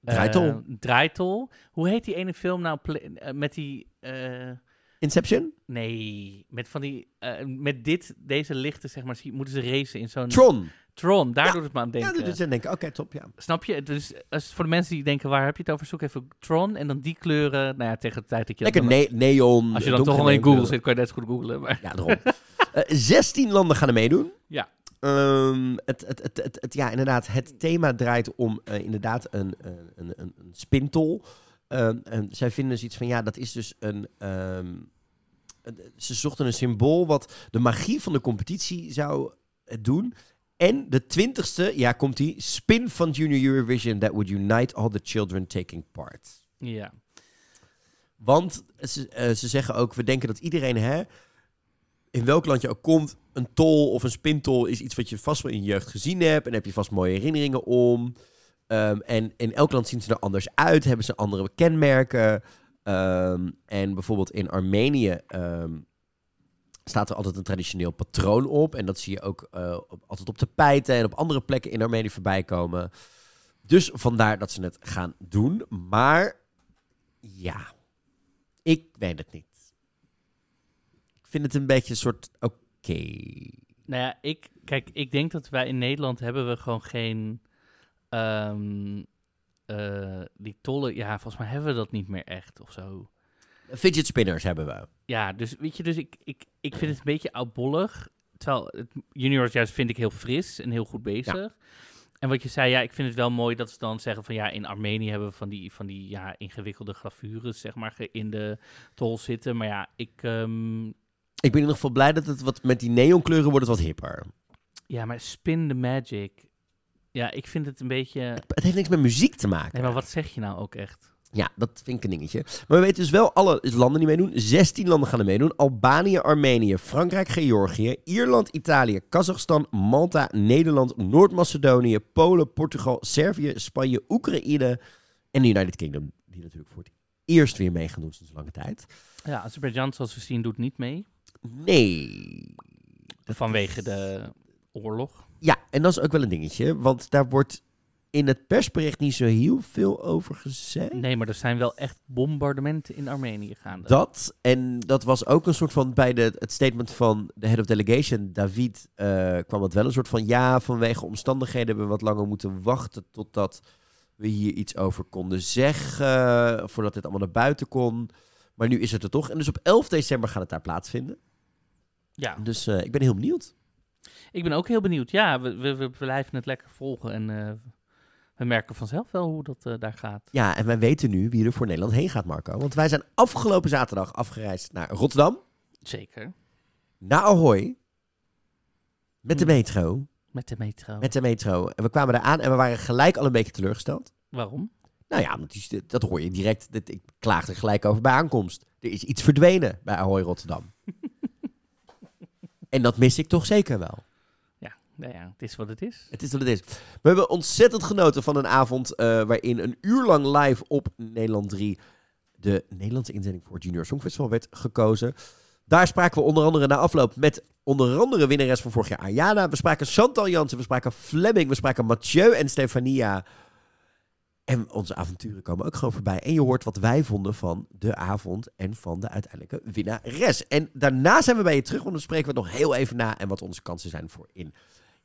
Draaitol. draaitol. Hoe heet die ene film nou? Eh, met die... eh, Inception? nee, met van die... eh, met dit, deze lichten, zeg maar, moeten ze racen in zo'n... Tron. Tron, daar Ja. doet het me aan Ja, denken. dat doet ze denken, oké, top, ja. Snap je? Dus als, voor de mensen die denken, waar heb je het over? Zoek even Tron en dan die kleuren. Nou ja, tegen de tijd dat je... dat Lekker dan- ne- neon. als je dan toch al in Google zit, kan je net zo goed googlen. Maar... Ja, daarom. <laughs> Eh 16 landen gaan er meedoen. Ja. Ehm, het, het, het, het, het- ja, inderdaad, het thema draait om eh, inderdaad een, een, een, een, spintol. Ehm, en zij vinden dus iets van, ja, dat is dus een... ehm, ze zochten een symbool wat de magie van de competitie zou eh, doen. En de twintigste, ja, komt die spin van Junior Eurovision that would unite all the children taking part. Ja. Want ze, eh, ze zeggen ook, we denken dat iedereen, hè, in welk land je ook komt, een tol of een spintol is iets wat je vast wel in je jeugd gezien hebt. En heb je vast mooie herinneringen om. Ehm, en in elk land zien ze er anders uit, hebben ze andere kenmerken. Ehm, en bijvoorbeeld in Armenië ehm, staat er altijd een traditioneel patroon op. En dat zie je ook eh, op- altijd op en op andere plekken in Armenië voorbij komen. Dus vandaar dat ze het gaan doen. Maar ja, ik weet het niet. Ik vind het een beetje een soort oké. Nou ja, ik, kijk, ik denk dat wij in Nederland hebben we gewoon geen. ehm, eh, die tollen, ja, volgens mij hebben we dat niet meer echt of zo. Fidget spinners hebben we. Ja, dus weet je, dus ik, ik, ik vind het een beetje oudbollig. Terwijl het juniors juist vind ik heel fris en heel goed bezig. En wat je zei, ja, ik vind het wel mooi dat ze dan zeggen van ja, in Armenië hebben we van die, van die ja, ingewikkelde gravures, zeg maar, in de tol zitten. Maar ja, ik, ehm, Ik ben in ieder geval blij dat het wat met die neonkleuren wordt het wat hipper. ja, maar Spin the Magic. Ja, ik vind het een beetje. Het heeft niks met muziek te maken. Nee, maar wat zeg je nou ook echt? Ja, dat vind ik een dingetje. Maar we weten dus wel alle landen die meedoen. 16 landen gaan er meedoen. Albanië, Armenië, Frankrijk, Georgië, Ierland, Italië, Kazachstan, Malta, Nederland, Noord-Macedonië, Polen, Portugal, Servië, Spanje, Oekraïne en de United Kingdom. Die natuurlijk voor het eerst weer mee gaan doen sinds lange tijd. Ja, Azerbeidzjan, zoals we zien, doet niet mee. Nee. Vanwege de oorlog. Ja, en dat is ook wel een dingetje. Want daar wordt in het persbericht niet zo heel veel over gezegd. Nee, maar er zijn wel echt bombardementen in Armenië gaande. Dat, en dat was ook een soort van bij de, het statement van de head of delegation, David, eh, kwam het wel een soort van ja, vanwege omstandigheden hebben we wat langer moeten wachten totdat we hier iets over konden zeggen, voordat dit allemaal naar buiten kon. Maar nu is het er toch. En dus op 11 december gaat het daar plaatsvinden. Ja, Dus eh, ik ben heel benieuwd. ik ben ook heel benieuwd. Ja, we, we, we blijven het lekker volgen en eh, we merken vanzelf wel hoe dat eh, daar gaat. Ja, en wij weten nu wie er voor Nederland heen gaat, Marco. Want wij zijn afgelopen zaterdag afgereisd naar Rotterdam, Zeker. naar Ahoy, met de Hmm. metro. Met de metro. Met de metro. En we kwamen daar aan en we waren gelijk al een beetje teleurgesteld. Waarom? Nou ja, want die- dat hoor je direct. Dat- Ik klaag er gelijk over bij aankomst. Er is iets verdwenen bij Ahoy Rotterdam. <laughs> en dat mis ik toch zeker wel. Ja, nou ja, het is wat het is. Het is wat het is. We hebben ontzettend genoten van een avond eh, waarin een uur lang live op Nederland 3 de Nederlandse inzending voor het Junior Songfestival werd gekozen. Daar spraken we onder andere na afloop met onder andere winnares van vorig jaar Ayana. We spraken Chantal Jansen, we spraken Fleming, we spraken Mathieu en Stefania. En onze avonturen komen ook gewoon voorbij. En je hoort wat wij vonden van de avond en van de uiteindelijke winnares. En daarna zijn we bij je terug, want dan spreken we nog heel even na en wat onze kansen zijn voor in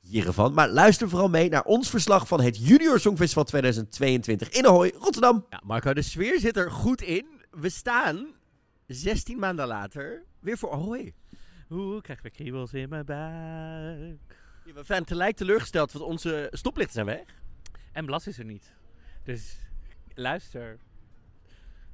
hiervan. Maar luister vooral mee naar ons verslag van het Junior Songfestival 2022 in Ahoy, Rotterdam. Ja, Marco, de sfeer zit er goed in. We staan 16 maanden later weer voor Ahoy. Oeh, ik krijg weer kriebels in mijn buik. We zijn tegelijk teleurgesteld, want onze stoplichten zijn weg. En Blas is er niet. Dus luister.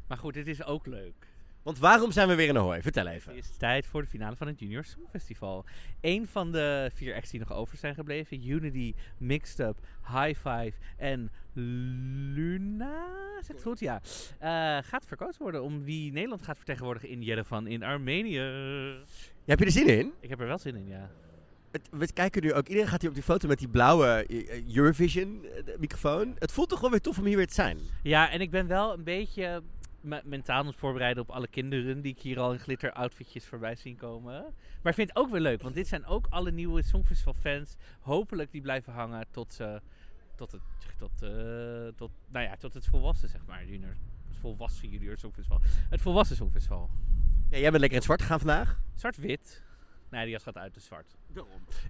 Maar goed, dit is ook leuk. Want waarom zijn we weer in Ahoy? Vertel even. Het is tijd voor de finale van het Junior Songfestival. Eén van de vier acts die nog over zijn gebleven. Unity, Mixed Up, High Five en Luna. Zeg ik het goed? Ja. Eh, gaat verkozen worden om wie Nederland gaat vertegenwoordigen in Jerevan in Armenië. heb je er zin in? Ik heb er wel zin in, ja. Het- we kijken nu ook, iedereen gaat hier op die foto met die blauwe eh, eh, Eurovision eh, microfoon. Het voelt toch wel weer tof om hier weer te zijn. Ja, en ik ben wel een beetje me- mentaal aan het voorbereiden op alle kinderen die ik hier al in glitter outfitjes voorbij zien komen. Maar ik vind het ook weer leuk, want dit zijn ook alle nieuwe Songfestival fans. Hopelijk die blijven hangen tot ze tot het tot, eh, tot nou ja, tot het volwassen zeg maar junior het volwassen junior Songfestival. Het volwassen Songfestival. Ja, jij bent lekker in het zwart gegaan vandaag. Zwart-wit. Nee, die jas gaat uit de zwart.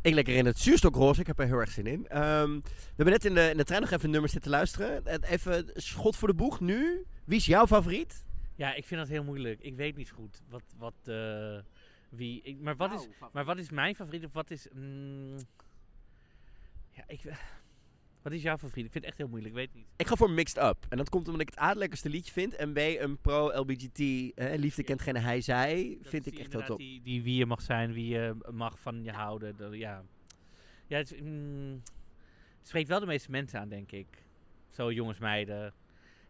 Ik lekker in het zuurstokroze. Ik heb er heel erg zin in. Ehm, we hebben net in de, in de trein nog even een nummer zitten luisteren. Even schot voor de boeg nu. Wie is jouw favoriet? Ja, ik vind dat heel moeilijk. Ik weet niet goed wat wat eh, wie ik, maar wat is Maar wat is mijn favoriet of wat is... mm, ja, ik... Wat is jouw favoriet? Ik vind het echt heel moeilijk, ik weet niet. Ik ga voor Mixed Up. En dat komt omdat ik het A het lekkerste liedje vind. En B een pro-LBGT, liefde kent geen hij, zij, Dat vind ik echt heel top. Die, die wie je mag zijn, wie je mag van je houden. Dat, ja, ja het, mm, spreekt wel de meeste mensen aan, denk ik. Zo jongens, meiden.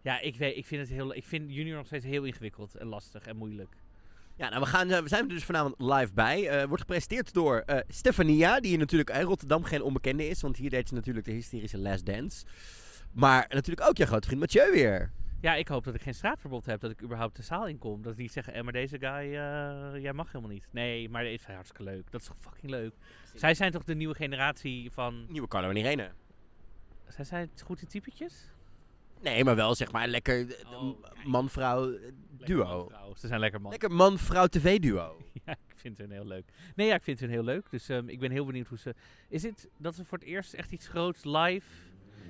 Ja, ik, weet, ik vind het heel... Ik vind junior nog steeds heel ingewikkeld en lastig en moeilijk. Ja, nou, we, gaan, eh, we zijn er dus vanavond live bij. Eh, wordt gepresenteerd door eh, Stefania, die natuurlijk in Rotterdam geen onbekende is. Want hier deed ze natuurlijk de hysterische Last Dance. Maar natuurlijk ook jouw grote vriend Mathieu weer. Ja, ik hoop dat ik geen straatverbod heb, dat ik überhaupt de zaal inkom. Dat ik niet zeggen, eh, maar deze guy, jij mag helemaal niet. Nee, maar dat is hartstikke leuk. Dat is toch fucking leuk. Zij zijn toch de nieuwe generatie van... Nieuwe Carlo en Irene. Zij zijn goed in typetjes? Nee, maar wel zeg maar lekker Oh, man-vrouw duo. man. Ze zijn lekker man. Lekker man-vrouw tv-duo. <laughs> Ja, ik vind hun heel leuk. Nee, ja, ik vind hun heel leuk. Dus ehm, ik ben heel benieuwd hoe ze... Is het dat ze voor het eerst echt iets groots live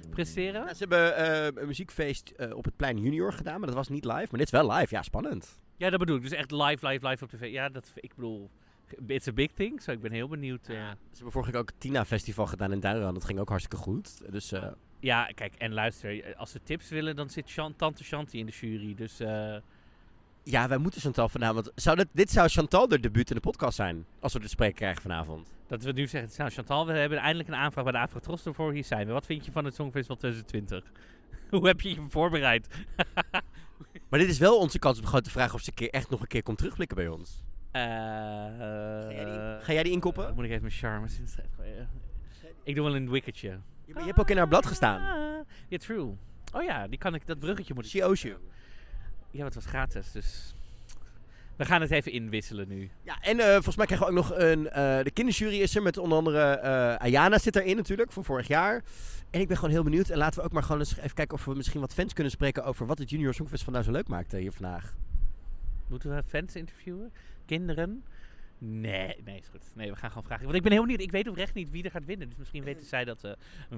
presteren? Ze hebben eh, een muziekfeest eh, op het plein Junior gedaan, maar dat was niet live. Maar dit is wel live, ja, spannend. Ja, dat bedoel ik. Dus echt live, live, live op tv. Ja, dat, ik bedoel... It's a big thing, zo ik ben heel benieuwd. eh. Ze hebben vorige keer ook het Tina Festival gedaan in Duiran. Dat ging ook hartstikke goed. Dus Ja, kijk, en luister, als ze tips willen, dan zit Chan- Tante Shanti in de jury. Dus ja, wij moeten Chantal vanavond... Zou dit, dit zou Chantal de debuut in de podcast zijn, als we dit spreken krijgen vanavond. dat we nu zeggen, nou Chantal, we hebben eindelijk een aanvraag bij de Afrotros ervoor. Hier zijn we. Wat vind je van het Songfestival <laughs> 2020? Hoe heb je je voorbereid? <laughs> Maar dit is wel onze kans om gewoon te vragen of ze een keer echt nog een keer komt terugblikken bij ons. Eh, jij die- ga jij die inkoppen? Dan moet ik even mijn charmes <laughs> in Ik doe wel een wicketje. Je, je hebt ook in haar blad gestaan. Ja, true. Oh ja, die kan ik, dat bruggetje moet ik... She owes you. Ja, het was gratis, dus... We gaan het even inwisselen nu. Ja, en eh, volgens mij krijgen we ook nog een... eh, de kinderjury is er met onder andere... eh, Ayana zit erin natuurlijk, van vorig jaar. En ik ben gewoon heel benieuwd. En laten we ook maar gewoon eens even kijken of we misschien wat fans kunnen spreken... over wat het Junior Songfestival nou zo leuk maakte hier vandaag. Moeten we fans interviewen? Kinderen? Nee, nee, is goed. Nee, we gaan gewoon vragen. Want ik ben heel benieuwd. Ik weet oprecht niet wie er gaat winnen. Dus misschien weten zij dat eh,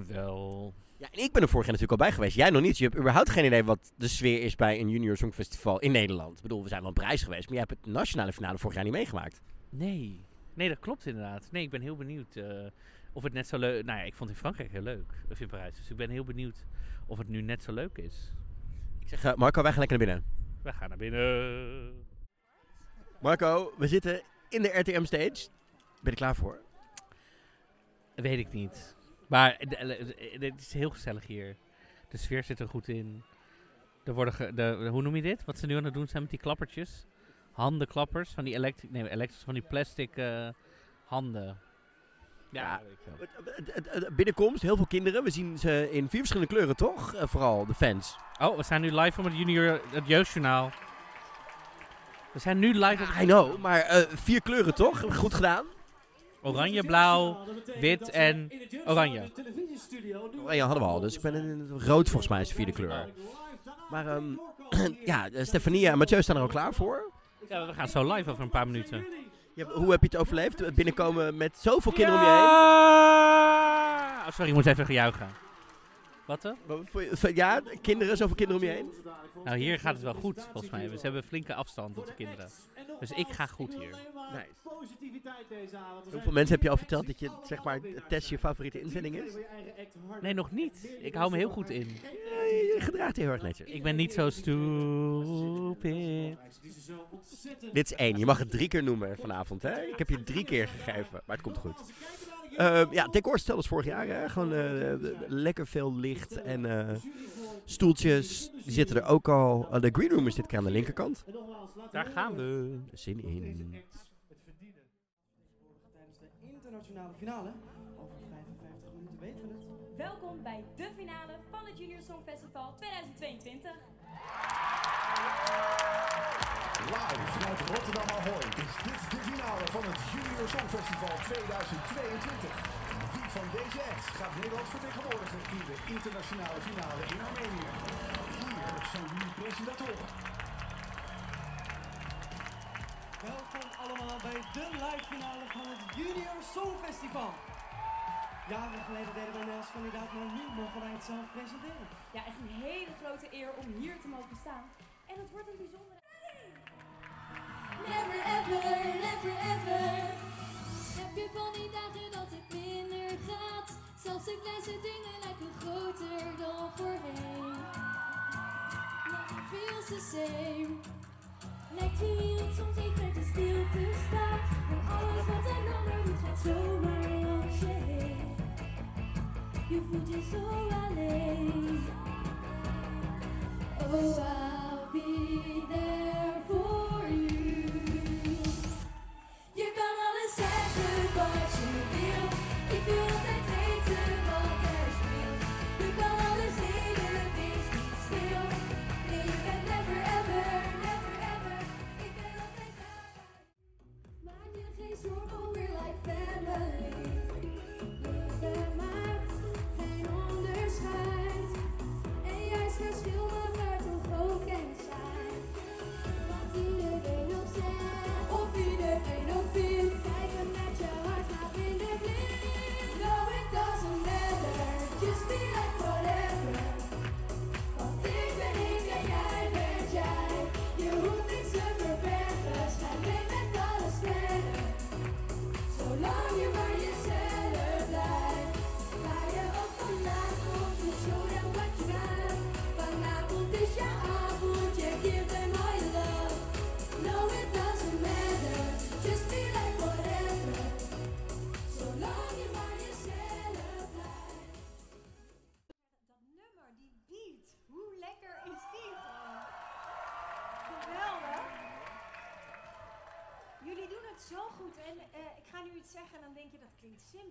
wel. Ja, en ik ben er vorig jaar natuurlijk al bij geweest. Jij nog niet. Je hebt überhaupt geen idee wat de sfeer is bij een Junior Songfestival in Nederland. Ik bedoel, we zijn wel op prijs geweest, maar jij hebt het nationale finale vorig jaar niet meegemaakt. Nee. Nee, dat klopt inderdaad. Nee, ik ben heel benieuwd eh, of het net zo leuk... Nou ja, ik vond het in Frankrijk heel leuk. Of in Parijs. Dus ik ben heel benieuwd of het nu net zo leuk is. Ik zeg, eh, Marco, wij gaan lekker naar binnen. We gaan naar binnen. Marco, we zitten in de RTM stage. Ben je er klaar voor? Weet ik niet. Maar de- de- de- het is heel gezellig hier. De sfeer zit er goed in. Er worden ge- de, hoe noem je dit? Wat ze nu aan het doen zijn met die klappertjes? Handenklappers van die elektrische, nee, elektrische van die plastic eh, handen. Ja. ik het- Binnenkomst, heel veel kinderen. We zien ze in vier verschillende kleuren, toch? Eh, vooral de fans. Oh, we zijn nu live op het junior, het jeugdjournaal. We zijn nu live op I know, maar eh, vier kleuren, toch? Goed gedaan. oranje, blauw, wit en oranje. Oranje hadden we al, dus ik ben in het rood volgens mij is de vierde kleur. Maar ehm, <clears throat> ja, eh, Stefania en Mathieu staan er al klaar voor. Ja, we gaan zo live over een paar minuten. Hoe heb je het overleefd? Binnenkomen met zoveel kinderen om je heen? Oh, sorry, ik moet even gejuichen. Wat dan? Ja, kinderen, zoveel kinderen om je heen? Nou, hier gaat het wel goed, volgens mij. Ze hebben flinke afstand tot de kinderen. Dus ik ga goed hier. Nice. Hoeveel mensen heb je al verteld dat je, zeg maar, het test je favoriete inzending is? Nee, nog niet. Ik hou me heel goed in. Ja, je gedraagt je heel erg netjes. Ik ben niet zo stupid. Dit is één. Je mag het drie keer noemen vanavond, hè? Ik heb je drie keer gegeven, maar het komt goed. Ehm, ja, decor als vorig jaar, hè? Gewoon eh, lekker veel licht en eh, stoeltjes. Die zitten er ook al. Eh, de green room is dit keer aan de linkerkant. Daar gaan we. Zin in. Tijdens de internationale finale. Over 55 minuten weten we het. Welkom bij de finale van het Junior Songfestival 2022. Live vanuit Rotterdam Ahoy is dit finale van het Junior Songfestival 2022. Wie van deze acts gaat Nederland vertegenwoordigen in de internationale finale in Armenië? Hier zijn jullie presentatoren. Welkom allemaal bij de live finale van het Junior Songfestival. Jaren geleden deden wij mij als kandidaat, maar nu mogen wij het zelf presenteren. Ja, echt een hele grote eer om hier te mogen staan. En het wordt een bijzondere... Never ever, never ever. Heb je van die dagen dat het minder gaat? Zelfs de kleinste dingen lijken groter dan voorheen. Nothing feels the same. Lijkt je wereld soms te stil te staan. En alles wat een ander doet gaat zomaar langs je heen. Je voelt je zo alleen. Oh, I'll be there for. Kan alles zeggen wat je wil. Ik wil altijd weten wat er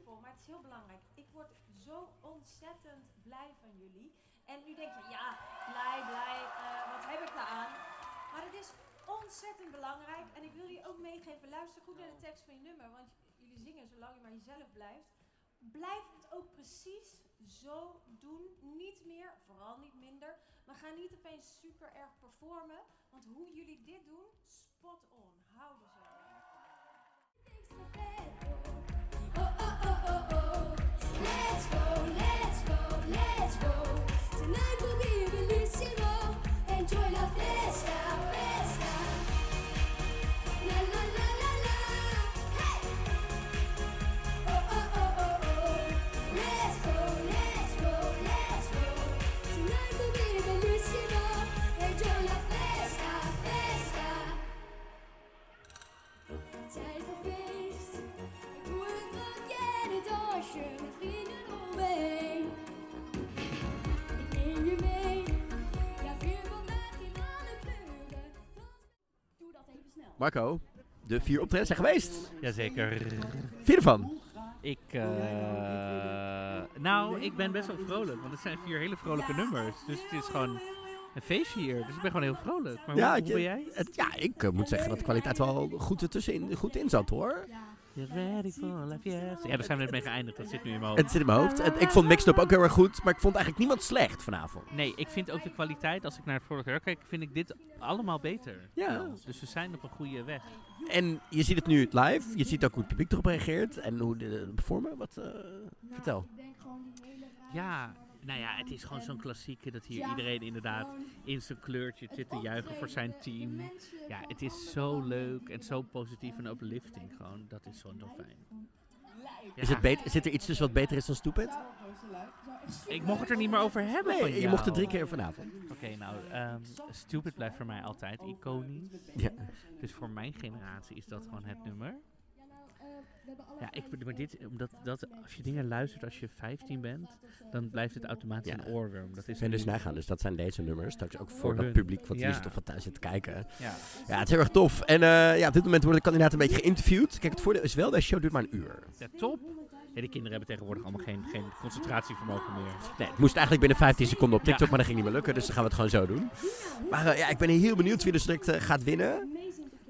maar het is heel belangrijk. Ik word zo ontzettend blij van jullie. En nu denk je, ja, blij, blij, eh, wat heb ik daaraan? Maar het is ontzettend belangrijk en ik wil je ook meegeven, luister goed naar de tekst van je nummer, want jullie zingen zolang je maar jezelf blijft. Blijf het ook precies zo doen. Niet meer, vooral niet minder. Maar ga niet opeens super erg performen. Want hoe jullie dit doen, spot on. Houden zo. Tonight will be. Enjoy la fiesta, Marco, de vier optredens zijn geweest. Jazeker. Je ervan? Ik, eh, nou, ik ben best wel vrolijk, want het zijn vier hele vrolijke nummers. Dus het is gewoon een feestje hier. Dus ik ben gewoon heel vrolijk. Maar hoe, hoe ik- ben jij? het- ja, ik eh, moet zeggen dat de kwaliteit wel goed ertussenin goed in zat hoor. You're ready for life, yes. Ja, daar zijn we net mee geëindigd. Dat zit nu in mijn hoofd. Het zit in mijn hoofd. Het- ik vond Mixed Up ook heel erg goed, maar ik vond eigenlijk niemand slecht vanavond. Nee, ik vind ook de kwaliteit, als ik naar het vorige jaar kijk, vind ik dit allemaal beter. Ja. Dus we zijn op een goede weg. En je ziet het nu live, je ziet ook hoe het publiek erop reageert en hoe de, de performen. Wat, eh, vertel. Ik denk gewoon die hele rare Ja, nou ja, het is gewoon zo'n klassieke dat hier iedereen inderdaad in zijn kleurtje zit te juichen voor zijn team. Ja, het is zo leuk en zo positief en uplifting gewoon. Dat is zo zo fijn. Is het beter, zit er iets tussen wat beter is dan Stupid? Ik mocht het er niet meer over hebben van Nee, je mocht er drie keer vanavond. Oké, nou, ehm, Stupid blijft voor mij altijd iconisch. Ja. Dus voor mijn generatie is dat gewoon het nummer. Ja, nou, eh, we hebben alle Ja, ik, maar dit, omdat dat, als je dingen luistert als je 15 bent, dan blijft het automatisch Ja. een oorworm. Dat is je dus nagaan, dus dat zijn deze nummers. Straks ook voor, Voor dat hun. publiek wat hier Ja. zit of wat thuis zit te kijken. Ja. Ja, het is heel erg tof. En eh, ja, op dit moment worden de kandidaten een beetje geïnterviewd. Kijk, het voordeel is wel, deze show duurt maar een uur. ja, top. Ja, de kinderen hebben tegenwoordig allemaal geen, geen concentratievermogen meer. Nee, het moest eigenlijk binnen 15 seconden op TikTok, Ja. maar dat ging niet meer lukken. Dus dan gaan we het gewoon zo doen. Maar eh, ja, ik ben heel benieuwd wie er direct eh, gaat winnen.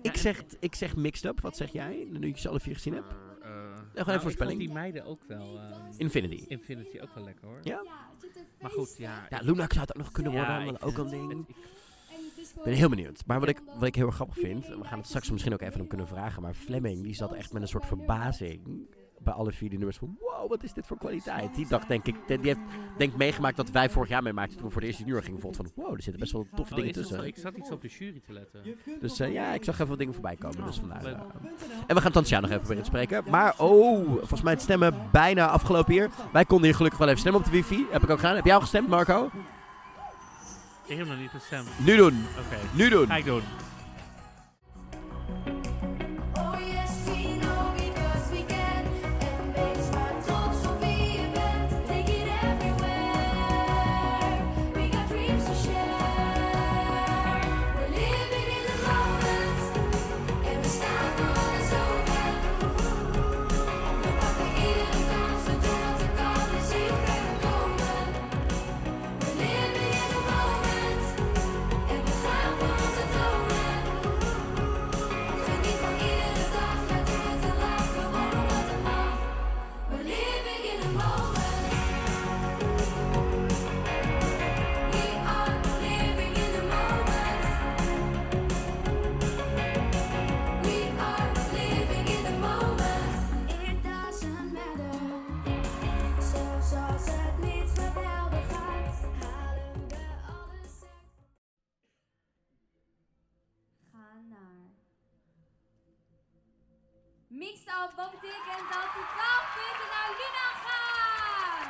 Ik zeg, ik zeg mixed up. Wat zeg jij? Nu je ze alle vier gezien hebt. Uh, even voorspelling. die meiden ook wel. ehm, Infinity. Infinity ook wel lekker hoor. Ja? Een Maar goed, ja. Ja, Luna zou het ook nog kunnen worden. ik want ook een ding. ik- Ik ben heel benieuwd. Maar wat ik, wat ik heel erg grappig vind, en we gaan het straks misschien ook even hem kunnen vragen, maar Fleming die zat echt met een soort verbazing bij alle vier die nummers van wow, wat is dit voor kwaliteit. Die dacht denk ik, die heeft denk ik meegemaakt dat wij vorig jaar meemaakten toen we voor de eerste uur gingen. Vond van wow, er zitten best wel toffe Oh, dingen zo? tussen. Ik zat iets op de jury te letten. Dus eh, ja, ik zag even wat dingen voorbij komen. Dus Oh, vandaar. leuk. eh. En we gaan Tansja nog even proberen te spreken. Maar oh, volgens mij het stemmen bijna afgelopen hier. Wij konden hier gelukkig wel even stemmen op de wifi. Heb ik ook gedaan. Heb jij al gestemd, Marco? Ik heb nog niet gestemd. Nu doen. Oké, Nu doen. ga ik doen. Wat betekent dat de 12 punten naar Luna gaan?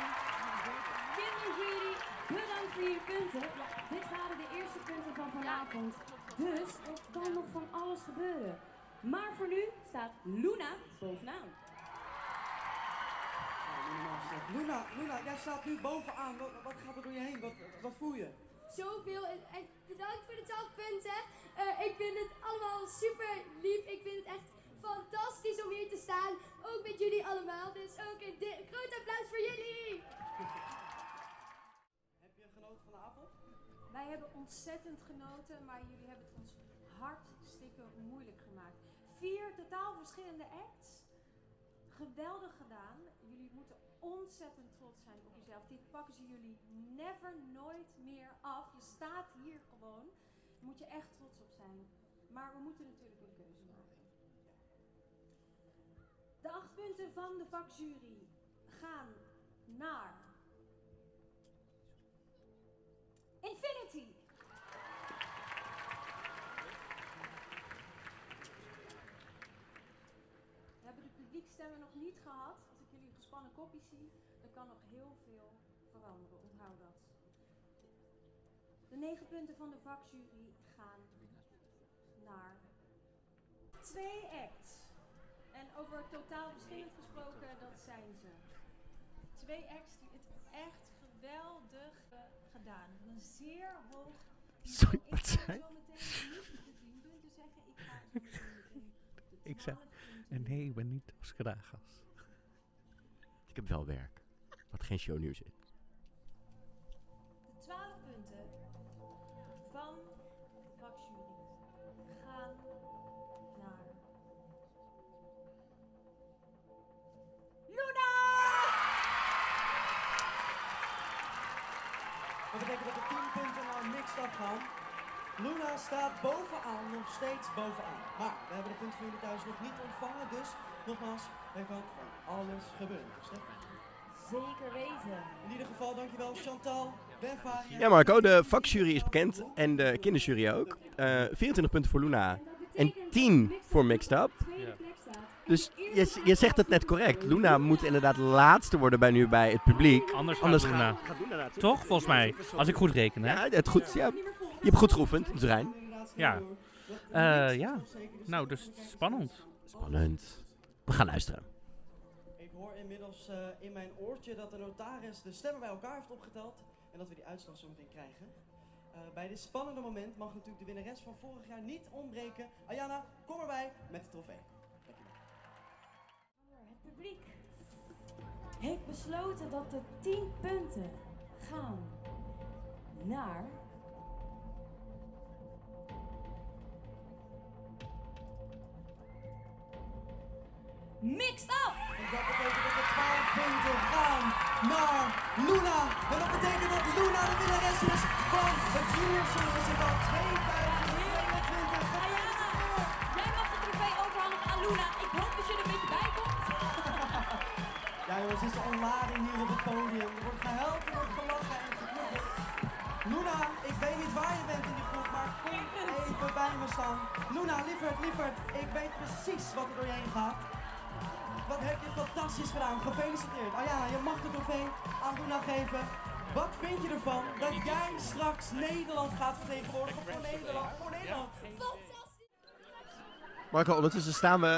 Kinderjury, bedankt voor jullie punten. Ja, dit waren de eerste punten van vanavond. Dus er kan nog van alles gebeuren. Maar voor nu staat Luna bovenaan. Luna, Luna, jij staat nu bovenaan. Wat, wat gaat er door je heen? Wat, wat voel je? Zoveel en echt bedankt voor de 12 punten. Eh, ik vind het allemaal super lief. Ik vind het echt fantastisch om hier te staan. Met jullie allemaal. Dus ook een groot applaus voor jullie. Heb je genoten van de avond? Wij hebben ontzettend genoten, maar jullie hebben het ons hartstikke moeilijk gemaakt. Vier totaal verschillende acts. Geweldig gedaan. Jullie moeten ontzettend trots zijn op jezelf. Dit pakken ze jullie never, nooit meer af. Je staat hier gewoon. Daar moet je echt trots op zijn. Maar we moeten natuurlijk een keuze. De acht punten van de vakjury gaan naar Infinity. We hebben de publiekstemmen nog niet gehad. Als ik jullie gespannen kopjes zie, dan kan nog heel veel veranderen. Onthoud dat. De negen punten van de vakjury gaan naar twee acts. En over totaal verschillend gesproken, dat zijn ze. Twee acts die het echt geweldig eh, gedaan. Een zeer hoog Sorry, wat Ik ga zei zo meteen niet de tien punten zeggen. Ik ga zo meteen de Ik zei- 12 punten Nee, ik ben niet Oscar Dagas. Ik heb wel werk. Wat geen shownieuws is. Luna staat bovenaan, nog steeds bovenaan. Maar we hebben de punten van jullie thuis nog niet ontvangen, dus nogmaals, er kan van alles gebeuren. Zeker weten. In ieder geval, dankjewel Chantal, Beffa. Ja, Marco, de vakjury is bekend en de kinderjury ook. Eh 24 punten voor Luna en 10 voor Mixed Up. Dus je, je zegt het net correct. Luna moet inderdaad laatste worden bij nu bij het publiek. Anders, Anders gaat gaat, Luna. gaat Luna naartoe. Toch, volgens mij. Als ik goed reken, hè? Ja, het goed, ja, je hebt goed geoefend, Rijn. Ja. Eh, ja. Nou, dus spannend. Spannend. We gaan luisteren. Ik hoor inmiddels eh, in mijn oortje dat de notaris de stemmen bij elkaar heeft opgeteld en dat we die uitslag zo meteen krijgen. Eh, bij dit spannende moment mag natuurlijk de winnares van vorig jaar niet ontbreken. Ayana, kom erbij met de trofee. Publiek heeft besloten dat de 10 punten gaan naar. Mixed up! En dat betekent dat de 12 punten gaan naar Luna. En dat betekent dat Luna de winnares is van het Junior Songfestival 2022. Het is een lading hier op het podium. Er wordt gehuild, er wordt gelachen en geknuffeld. Luna, ik weet niet waar je bent in die groep, maar kom even bij me staan. Luna, lieverd, lieverd, ik weet precies wat er door je heen gaat. Wat heb je fantastisch gedaan, gefeliciteerd. Ah ja, je mag de trofee aan Luna geven. Wat vind je ervan dat jij straks Nederland gaat vertegenwoordigen voor Nederland? Voor Nederland. Marco, ondertussen staan we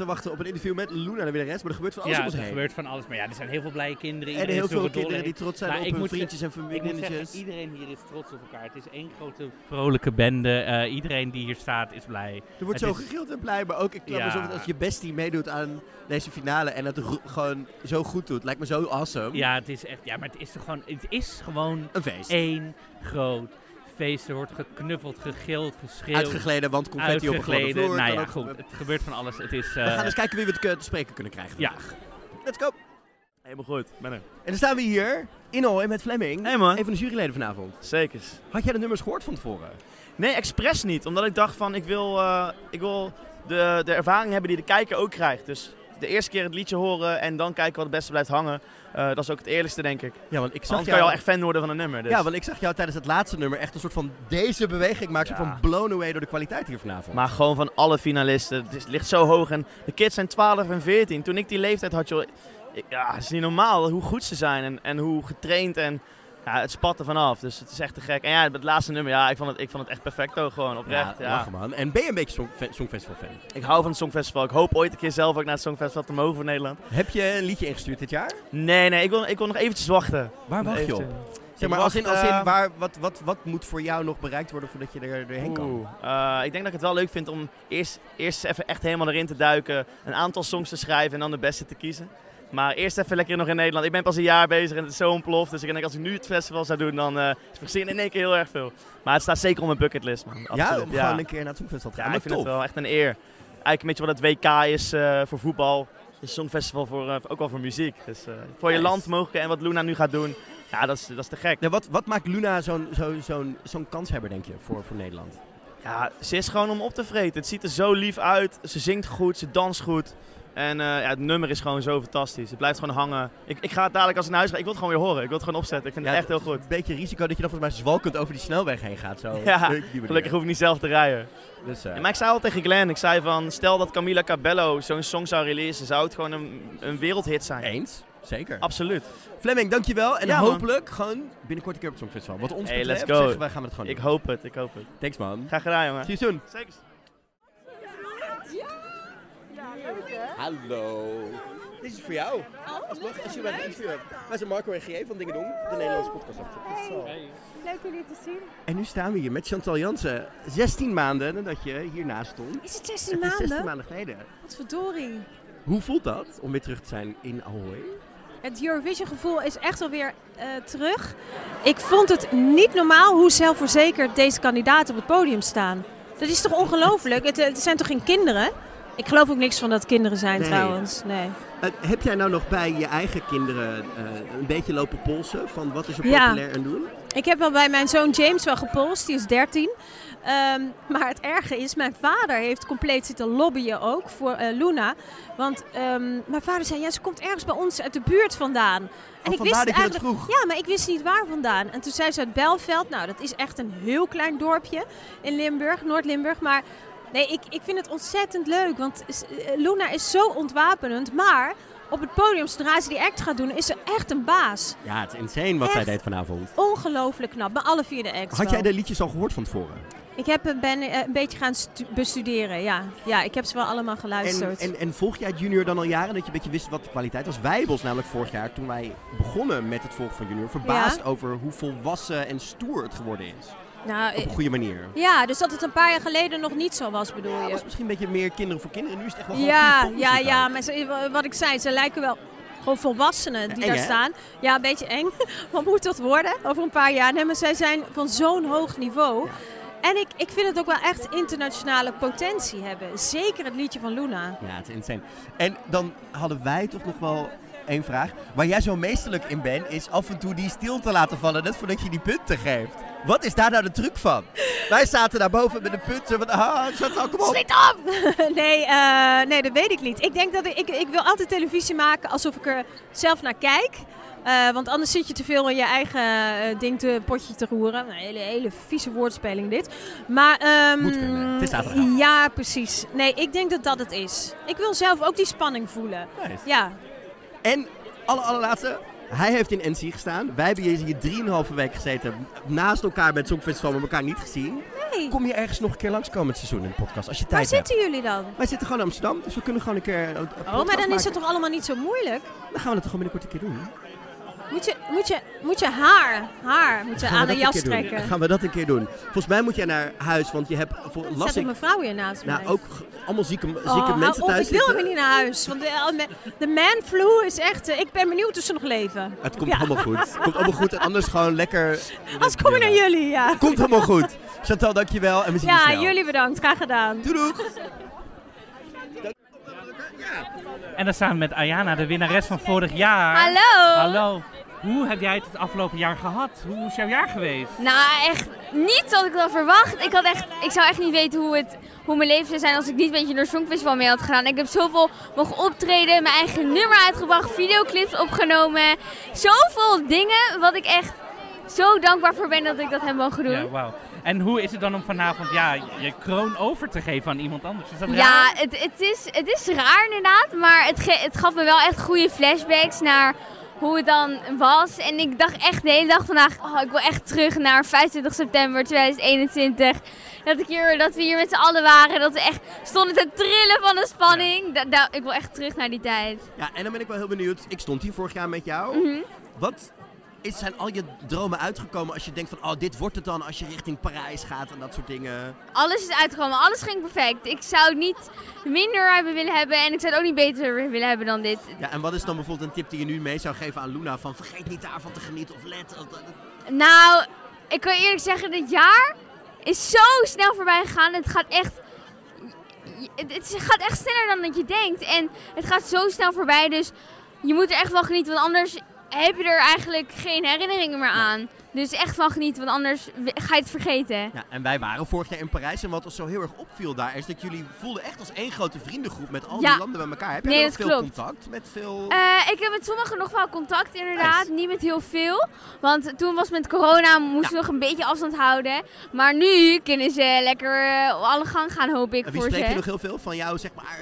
te wachten op een interview met Luna, de winnares. Maar er gebeurt van alles Ja, om ons er heen. gebeurt van alles. Maar ja, er zijn heel veel blije kinderen. En heel veel kinderen die trots zijn Nou, op ik hun moet vriendjes en Ik moet familiennetjes. zeggen, iedereen hier is trots op elkaar. Het is één grote vrolijke bende. Eh, iedereen die hier staat is blij. Er wordt Het zo is- gegild en blij, maar ook ik klap Ja. alsof het als je bestie meedoet aan deze finale en het gewoon zo goed doet. Lijkt me zo awesome. Ja, het is echt. Ja, maar het is toch gewoon. Het is gewoon Een feest. één groot feest. Er wordt geknuffeld, gegild, geschreeuwd. Uitgegleden, want confetti op uitgegleden. vloer. Nou ja, ook- goed. Het gebeurt van alles. Het is. We eh, gaan eens kijken wie we te, te spreken kunnen krijgen Ja. vandaag. Let's go. Helemaal goed, ben er. En dan staan we hier in Hooi met Fleming. Hey man. Een van de juryleden vanavond. Zeker. Had jij de nummers gehoord van tevoren? Nee, expres niet. Omdat ik dacht van, ik wil, eh, ik wil de, de ervaring hebben die de kijker ook krijgt. Dus de eerste keer het liedje horen en dan kijken wat het beste blijft hangen. Eh, dat is ook het eerlijkste, denk ik. Ja, want ik zag Anders jou... kan je al echt fan worden van een nummer. Dus. Ja, want ik zag jou tijdens het laatste nummer echt een soort van deze beweging maken. Ja. van blown away door de kwaliteit hier vanavond. Maar gewoon van alle finalisten. Het ligt zo hoog. En de kids zijn 12 en 14. Toen ik die leeftijd had, joh. ja, het is niet normaal hoe goed ze zijn. En, en hoe getraind. En ja, het spat er vanaf. Dus het is echt te gek. En ja, het laatste nummer, ja, ik vond het, ik vond het echt perfecto. Gewoon oprecht. Ja, lachen man. En ben je een beetje song, Songfestival fan? Ik hou van het Songfestival. Ik hoop ooit een keer zelf ook naar het Songfestival te mogen voor Nederland. Heb je een liedje ingestuurd dit jaar? Nee, nee, ik wil, ik wil nog eventjes wachten. Waar wacht je op? Zeg maar, als in, als in eh, waar, wat, wat, wat moet voor jou nog bereikt worden voordat je er, erheen kan? Eh, ik denk dat ik het wel leuk vind om eerst, eerst even echt helemaal erin te duiken. Een aantal songs te schrijven en dan de beste te kiezen. Maar eerst even lekker nog in Nederland. Ik ben pas een jaar bezig en het is zo ontploft. Dus ik denk als ik nu het festival zou doen, dan is misschien in één keer heel erg veel. Maar het staat zeker op mijn bucketlist, man. Ja, om gewoon een keer naar het Songfestival te Ja, gaan. ik Maar vind het wel echt een eer. Eigenlijk een beetje wat het WK is eh, voor voetbal. Is het Songfestival voor, eh, ook wel voor muziek. Dus voor je Nice. land mogen en wat Luna nu gaat doen, ja, dat is, dat is te gek. Ja, wat, wat maakt Luna zo'n zo, zo'n zo'n kanshebber, denk je, voor, voor Nederland? Ja, ze is gewoon om op te vreten. Het ziet er zo lief uit. Ze zingt goed, ze danst goed. En eh, ja, het nummer is gewoon zo fantastisch. Het blijft gewoon hangen. Ik, ik ga het dadelijk als ik naar huis ga. Ik wil het gewoon weer horen. Ik wil het gewoon opzetten. Ik vind het echt heel goed. Een beetje risico dat je dan volgens mij zwalkend over die snelweg heen gaat. Zo. <laughs> Ja, gelukkig hoef ik niet zelf te rijden. Dus, eh, Ja, maar ik zei al tegen Glenn, ik zei van, stel dat Camila Cabello zo'n song zou releasen, zou het gewoon een, een wereldhit zijn. Eens, zeker. Absoluut. Fleming, dankjewel. En Ja, man. hopelijk gewoon binnenkort een keer op het Songfestival. Wat ons Hey, betreft zeggen wij gaan we het gewoon Ik doen. hoop het, ik hoop het. Thanks man. Graag gedaan, jongen. See you soon. Zeker. Hallo. Dit is voor jou. Als, mag, als je mij interviewen. Wij zijn Marco en GE van Dingen Doen, de Nederlandse podcast. Leuk jullie te zien. En nu staan we hier met Chantal Jansen. 16 maanden nadat je hiernaast stond. Is het 16 Het is 16 maanden? maanden geleden. Wat verdorie. Hoe voelt dat om weer terug te zijn in Ahoy? Het Eurovision gevoel is echt wel weer eh, terug. Ik vond het niet normaal hoe zelfverzekerd deze kandidaten op het podium staan. Dat is toch ongelooflijk? Het, het zijn toch geen kinderen? Ik geloof ook niks van dat kinderen zijn Nee. trouwens. Nee. Eh, heb jij nou nog bij je eigen kinderen eh, een beetje lopen polsen van wat is er Ja. populair en doen? Ik heb wel bij mijn zoon James wel gepolst, die is 13. Ehm, maar het erge is, mijn vader heeft compleet zitten lobbyen ook voor eh, Luna. Want ehm, mijn vader zei, ja, ze komt ergens bij ons uit de buurt vandaan. En Oh, je dat vroeg. Ja, maar ik wist niet waar vandaan. En toen zei ze uit Belveld. Nou, dat is echt een heel klein dorpje in Limburg, Noord-Limburg. Maar nee, ik, ik vind het ontzettend leuk. Want eh, Luna is zo ontwapenend. Maar op het podium, zodra ze die act gaat doen, is ze echt een baas. Ja, het is insane wat zij deed vanavond. Ongelooflijk knap, bij alle vier de acts Had jij de liedjes al gehoord van tevoren? Ik heb, eh, ben eh, een beetje gaan stu- bestuderen, ja. Ja, ik heb ze wel allemaal En, geluisterd. en, en volg jij Junior dan al jaren dat je een beetje wist wat de kwaliteit was? Wij ons namelijk vorig jaar, toen wij begonnen met het volgen van Junior, verbaasd Ja. over hoe volwassen en stoer het geworden is. Nou, Op eh, een goede manier. ja, dus dat het een paar jaar geleden nog niet zo was, bedoel Ja, je? was misschien een beetje meer kinderen voor kinderen. Nu is het echt wel gewoon Ja, ja, ja, maar ze- wat ik zei, ze lijken wel gewoon volwassenen die eng, daar hè? staan. Ja, een beetje eng. <laughs> Wat moet dat worden over een paar jaar? Nee, maar zij zijn van zo'n hoog niveau. En ik, ik vind het ook wel echt internationale potentie hebben. Zeker het liedje van Luna. Ja, het is insane. En dan hadden wij toch nog wel één vraag. Waar jij zo meesterlijk in bent, is af en toe die stil te laten vallen, net voordat je die punten geeft. Wat is daar nou de truc van? wij zaten daar boven met de punten van, ah, Chantal, kom op. Schiet op! <laughs> nee, eh, nee, dat weet ik niet. Ik denk dat ik, ik, ik wil altijd televisie maken alsof ik er zelf naar kijk. Eh, want anders zit je te veel in je eigen eh, ding te, potje te roeren. Een hele, hele vieze woordspeling dit. Maar, Moet kunnen. Het is zaterdagavond. Ja, precies. Nee, ik denk dat dat het is. Ik wil zelf ook die spanning voelen. Nice. Ja. En alle allerlaatste, hij heeft in NC gestaan. Wij hebben hier hier drieënhalve week gezeten, naast elkaar bij het Songfestival, maar elkaar niet gezien. Nee. Kom je ergens nog een keer langskomen het seizoen in de podcast, als je Waar tijd hebt? zitten jullie dan? Wij zitten gewoon in Amsterdam, dus we kunnen gewoon een keer een, een Oh, maar dan is het toch allemaal niet zo moeilijk? Dan gaan we dat toch gewoon binnenkort een keer doen. Moet je, moet je, moet je haar, haar moet je Gaan aan de een jas keer doen? trekken. Gaan we dat een keer doen. Volgens mij moet jij naar huis, want je hebt, voor, las zet ik, mijn vrouw hier naast mij. nou ook allemaal zieke, zieke Oh, mensen op, thuis ik wil weer niet naar huis. Want de, de man flu is echt... eh, Ik ben benieuwd of ze nog leven. Het komt Ja. allemaal goed. Het komt allemaal goed en anders gewoon lekker... Als kom ik naar jullie, ja. Komt helemaal goed. Chantal, dankjewel en we zien je Ja, snel. jullie bedankt. Graag gedaan. Doei doeg. En dan staan we met Ayana, de winnares van vorig jaar. Hallo. Hallo. Hoe heb jij het het afgelopen jaar gehad? Hoe is jouw jaar geweest? Nou, echt niet wat ik had verwacht. Ik, had echt, ik zou echt niet weten hoe, het, hoe mijn leven zou zijn als ik niet met je door Songfestival mee had gedaan. Ik heb zoveel mogen optreden, mijn eigen nummer uitgebracht, videoclips opgenomen. Zoveel dingen wat ik echt zo dankbaar voor ben dat ik dat heb mogen doen. Ja, wauw. En hoe is het dan om vanavond ja, je kroon over te geven aan iemand anders? Is dat Ja, het, het, is, het is raar inderdaad, maar het, ge- het gaf me wel echt goede flashbacks naar hoe het dan was. En ik dacht echt de hele dag vandaag, oh, ik wil echt terug naar 25 september 2021. Dat, ik hier, dat we hier met z'n allen waren, dat we echt stonden te trillen van de spanning. Da- da- ik wil echt terug naar die tijd. Ja, en dan ben ik wel heel benieuwd. Ik stond hier vorig jaar met jou. Mhm. Wat zijn al je dromen uitgekomen als je denkt van, oh, dit wordt het dan als je richting Parijs gaat en dat soort dingen? Alles is uitgekomen, alles ging perfect. Ik zou het niet minder hebben willen hebben en ik zou het ook niet beter willen hebben dan dit. Ja, en wat is dan bijvoorbeeld een tip die je nu mee zou geven aan Luna? Van vergeet niet daarvan te genieten of let. Nou, ik kan eerlijk zeggen, dit jaar is zo snel voorbij gegaan. Het gaat echt. Het, gaat echt sneller dan dat je denkt. En het gaat zo snel voorbij. Dus je moet er echt van genieten. Want anders heb je er eigenlijk geen herinneringen meer aan. Dus echt van genieten, want anders ga je het vergeten. Ja, en wij waren vorig jaar in Parijs en wat ons zo heel erg opviel daar is dat jullie voelden echt als één grote vriendengroep met al Ja. die landen bij elkaar. Heb jij Nee, dat veel klopt. contact met veel... Eh, ik heb met sommigen nog wel contact inderdaad, Nice. niet met heel veel. Want toen was met corona, moesten we nog een beetje afstand houden. Maar nu kunnen ze lekker eh, alle gang gaan, hoop ik en wie voor spreek ze. je nog heel veel van jou, zeg maar,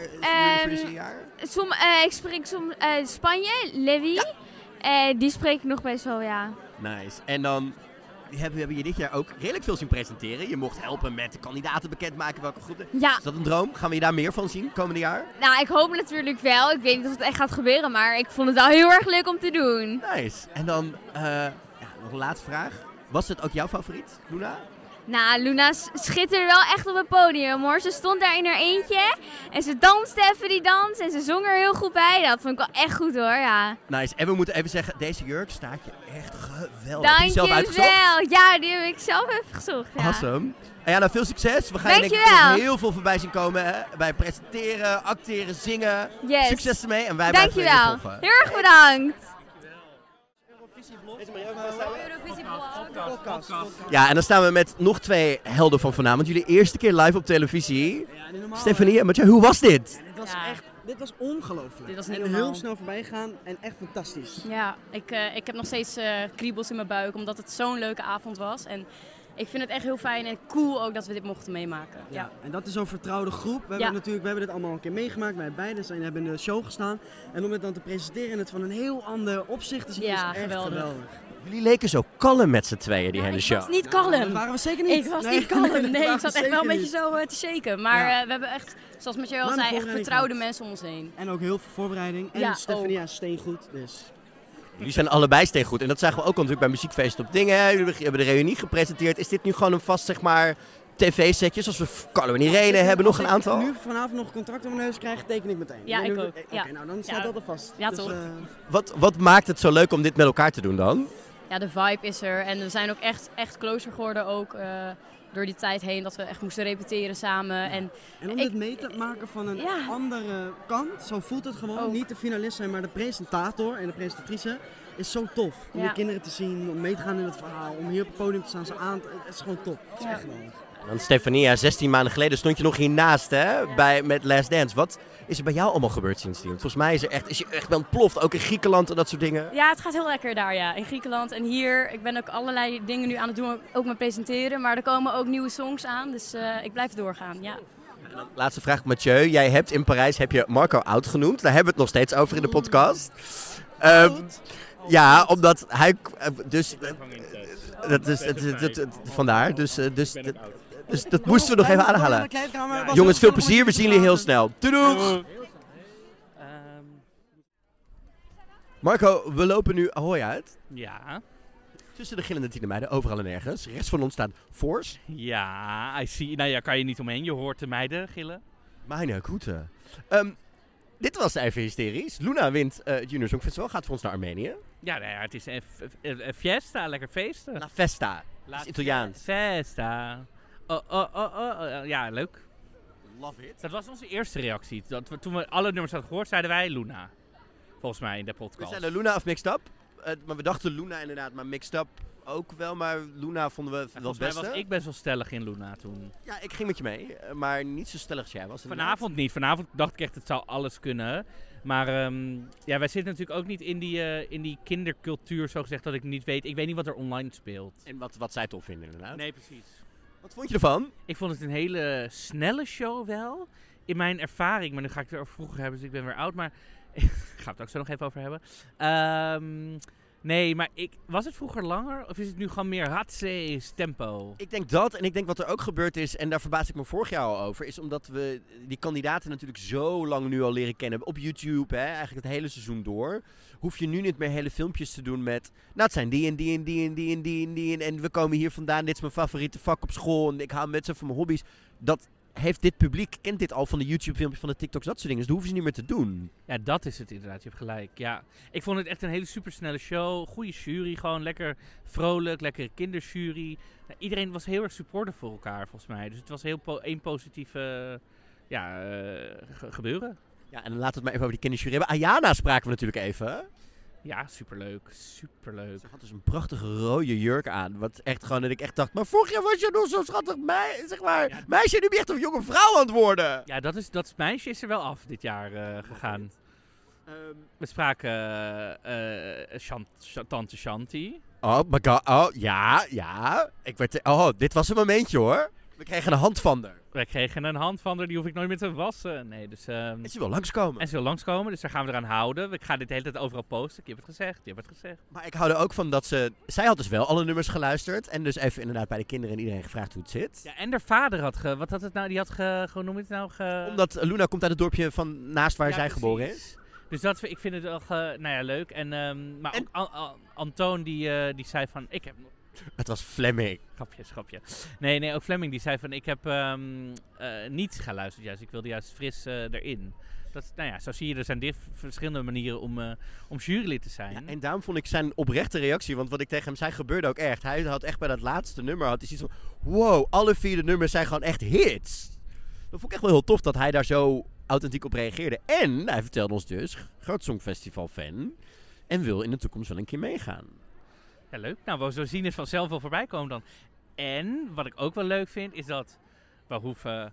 dit jaar? Som, eh, ik spreek soms Spanje, Levi. Eh, die spreek ik nog best wel, ja. Nice. En dan hebben we hebben je dit jaar ook redelijk veel zien presenteren. Je mocht helpen met de kandidaten bekendmaken welke groepen. Ja. Is dat een droom? Gaan we je daar meer van zien komende jaar? Nou, ik hoop natuurlijk wel. Ik weet niet of het echt gaat gebeuren, maar ik vond het wel heel erg leuk om te doen. Nice. En dan eh, ja, nog een laatste vraag. Was het ook jouw favoriet, Luna? Nou, Luna schitterde wel echt op het podium hoor. Ze stond daar in haar eentje en ze danste even die dans en ze zong er heel goed bij. Dat vond ik wel echt goed hoor, ja. Nice. En we moeten even zeggen, deze jurk staat je echt geweldig. Heb je die zelf uitgezocht? Dankjewel. Ja, die heb ik zelf even gezocht. Ja. Awesome. En ja, nou veel succes. We gaan je denk ik nog heel veel voorbij zien komen hè? bij presenteren, acteren, zingen. Yes. Succes ermee en wij blijven je Dankjewel. volgen. Heel erg bedankt. Ja, en dan staan we met nog twee helden van vanavond. Jullie eerste keer live op televisie. Stefanie en Mathieu, hoe was dit? Dit was echt, dit was ongelooflijk. Dit was en heel snel voorbij gegaan en echt fantastisch. Ja, ik, eh, ik heb nog steeds eh, kriebels in mijn buik omdat het zo'n leuke avond was. En ik vind het echt heel fijn en cool ook dat we dit mochten meemaken. Ja. En dat is zo'n vertrouwde groep. We hebben, Ja. natuurlijk, we hebben dit allemaal een keer meegemaakt. Wij beiden zijn, hebben in de show gestaan. En om het dan te presenteren in het van een heel ander opzicht te zien, Ja, is echt geweldig. geweldig. Jullie leken zo kalm met z'n tweeën, die hele show. was niet kalm. dat waren we zeker niet. Ik was Nee, niet kalm. <laughs> nee, ik zat echt wel een beetje niet. zo eh, te shaken. Maar Ja. eh, we hebben echt, zoals Mathieu al zei, echt vertrouwde mensen om ons heen. En ook heel veel voorbereiding. En Ja, Stefania is steengoed. Dus. Jullie zijn allebei steengoed. En dat zagen we ook al natuurlijk bij Muziekfeest op Dingen. Jullie hebben de reunie gepresenteerd. Is dit nu gewoon een vast, zeg maar, tv-setje? Zoals we Carlo en Irene hebben, nog een Als aantal? ik nu vanavond nog een contract op mijn neus krijg, teken ik meteen. Ja, ik ook. Ja. Oké, nou dan staat Ja. dat er vast. Ja, Dus, toch. eh, Wat, wat maakt het zo leuk om dit met elkaar te doen dan? Ja, de vibe is er. En we zijn ook echt, echt closer geworden ook eh, door die tijd heen. Dat we echt moesten repeteren samen. En, En om ik- dit mee te maken van een Ja. andere kant, zo voelt het gewoon. Ook. Niet de finalist zijn, maar de presentator en de presentatrice is zo tof. Om Ja. de kinderen te zien, om mee te gaan in het verhaal, om hier op het podium te staan, ze aan Het is gewoon top. Het is echt geweldig. En dan Stefania, 16 maanden geleden stond je nog hiernaast hè, bij, met Last Dance. Wat is er bij jou allemaal gebeurd sindsdien? Want Volgens mij is, er echt, is je echt wel ontploft, ook in Griekenland en dat soort dingen. Ja, het gaat heel lekker daar, ja. In Griekenland en hier. Ik ben ook allerlei dingen nu aan het doen, ook met presenteren. Maar er komen ook nieuwe songs aan, dus eh, ik blijf doorgaan, ja. Laatste vraag, Mathieu. Jij hebt in Parijs heb je Marco Oud genoemd. Daar hebben we het nog steeds over in de podcast. Ehm, ja, omdat hij... eh, Dus, eh, dat is, het, het, het- het- vandaar. Dus, dus, dat- dus dat moesten we nog even aanhalen. Jongens, veel plezier. We zien jullie heel snel. Doei doeg! Marco, we lopen nu Ahoy uit. Ja. Tussen de gillende tien meiden, overal en ergens. Rechts van ons staat Force. Ja, I see. Nou ja, kan je niet omheen. Je hoort de meiden gillen. Mijn groeten. Ehm, dit was even hysterisch. Luna wint eh, het Junior Songfestival. Gaat voor ons naar Armenië. Ja, nou ja het is een, fiesta, lekker feesten. La Festa. Dat is Italiaans. Festa. Oh, oh, oh, oh, oh, ja, leuk. Love it. Dat was onze eerste reactie. Dat we, toen we alle nummers hadden gehoord, zeiden wij Luna. Volgens mij in de We podcast. zijn de Luna of Mixed Up. eh, maar we dachten Luna inderdaad, maar Mixed Up ook wel. Maar Luna vonden we wel het beste. was ik best wel stellig in Luna toen. Ja, ik ging met je mee, eh, maar niet zo stellig als jij was. inderdaad. Vanavond niet. Vanavond dacht ik echt, het zou alles kunnen. Maar ehm, ja, wij zitten natuurlijk ook niet in die, eh, in die kindercultuur, zo gezegd, dat ik niet weet. Ik weet niet wat er online speelt. En wat, wat zij tof vinden inderdaad. Nee, precies. Wat vond je ervan? Ik vond het een hele snelle show wel. In mijn ervaring, maar nu ga ik het weer over vroeger hebben, dus ik ben weer oud. Maar <laughs> ik ga het ook zo nog even over hebben. Ehm, nee, maar ik, was het vroeger langer of is het nu gewoon meer hatse's tempo? Ik denk dat, en ik denk wat er ook gebeurd is, en daar verbaas ik me vorig jaar al over, is omdat we die kandidaten natuurlijk zo lang nu al leren kennen. Op YouTube, hè, eigenlijk het hele seizoen door. Hoef je nu niet meer hele filmpjes te doen met, nou het zijn die en die en die en die en die en die en, en we komen hier vandaan, dit is mijn favoriete vak op school en ik hou met ze van mijn hobby's. Dat heeft dit publiek, kent dit al van de YouTube filmpjes, van de TikToks, dat soort dingen. Dus dat hoeven ze niet meer te doen. Ja, dat is het inderdaad. Je hebt gelijk. Ja, ik vond het echt een hele supersnelle show. Goede jury, gewoon lekker vrolijk, lekkere kinderjury. Nou, iedereen was heel erg supportive voor elkaar, volgens mij. Dus het was heel po één positieve ja, eh, ge- gebeuren. Ja, en dan laten we het maar even over die kinderjury hebben. Ayana spraken we natuurlijk even. Ja, superleuk. Superleuk. Ze had dus een prachtige rode jurk aan. Wat echt gewoon, dat ik echt dacht, maar vorig jaar was je nog zo schattig mei, zeg maar, meisje, nu ben je echt een jonge vrouw aan het worden. Ja, dat, is, dat meisje is er wel af dit jaar eh, gegaan. Ehm, We spraken Sha- Tante Shanti. Oh my god, oh ja, ja. Ik werd, oh, dit was een momentje hoor. We kregen een hand van haar. Wij kregen een hand van haar, die hoef ik nooit meer te wassen. Nee, dus... En ze wil langskomen. En ze wil langskomen, dus daar gaan we eraan houden. Ik ga dit de hele tijd overal posten. Je hebt het gezegd, je hebt het gezegd. Maar ik hou er ook van dat ze, zij had dus wel alle nummers geluisterd. En dus even inderdaad bij de kinderen en iedereen gevraagd hoe het zit. Ja, en haar vader had ge... Wat had het nou? Die had ge... Hoe noem je het nou? Ge... Omdat Luna komt uit het dorpje van naast waar Ja, zij precies. geboren is. Dus dat, ik vind het wel nou ja, leuk. En, ehm, maar ook An- An- Antoon die, eh, die zei van... Ik heb. <laughs> Het was Fleming. Grapje, grapje. Nee, nee, ook Fleming die zei van... Ik heb ehm, eh, niet geluisterd juist. Ik wilde juist fris eh, erin. Dat, nou ja, zo zie je, er zijn verschillende manieren om, eh, om jurylid te zijn. Ja, en daarom vond ik zijn oprechte reactie, want wat ik tegen hem zei gebeurde ook echt. Hij had echt bij dat laatste nummer, had hij zoiets van, wow, alle vier de nummers zijn gewoon echt hits. Dat vond ik echt wel heel tof dat hij daar zo authentiek op reageerde. En hij vertelde ons dus, groot Songfestival fan, en wil in de toekomst wel een keer meegaan. Ja, leuk. Nou, we zo zien het vanzelf wel voorbij komen dan. En wat ik ook wel leuk vind, is dat we hoeven,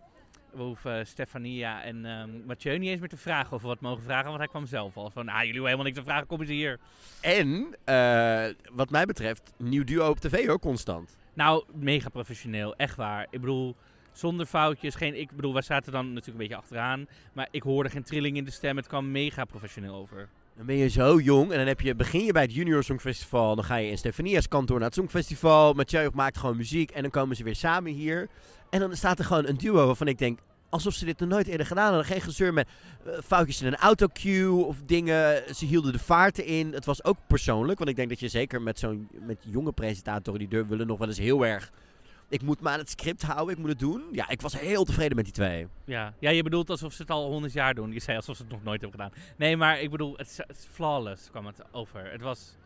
we hoeven Stefania en ehm Mathieu niet eens meer te vragen of we wat mogen vragen, want hij kwam zelf al van, ah, jullie hoeven helemaal niks te vragen, kom eens hier. En, eh, wat mij betreft, nieuw duo op tv hoor, constant. Nou, mega professioneel, echt waar. Ik bedoel, zonder foutjes, geen, ik bedoel, wij zaten dan natuurlijk een beetje achteraan, maar ik hoorde geen trilling in de stem, het kwam mega professioneel over. Dan ben je zo jong en dan heb je, begin je bij het Junior Songfestival. Dan ga je in Stefania's kantoor naar het Songfestival. Mathieu maakt gewoon muziek en dan komen ze weer samen hier. En dan staat er gewoon een duo waarvan ik denk, alsof ze dit nog nooit eerder gedaan hadden. Geen gezeur met eh, foutjes in een autocue of dingen. Ze hielden de vaarten in. Het was ook persoonlijk, want ik denk dat je zeker met zo'n met jonge presentatoren die durven willen nog wel eens heel erg... Ik moet me aan het script houden, ik moet het doen. Ja, ik was heel tevreden met die twee. Ja. ja, je bedoelt alsof ze het al honderd jaar doen. Je zei alsof ze het nog nooit hebben gedaan. Nee, maar ik bedoel, het is, het is flawless kwam het over. Het was,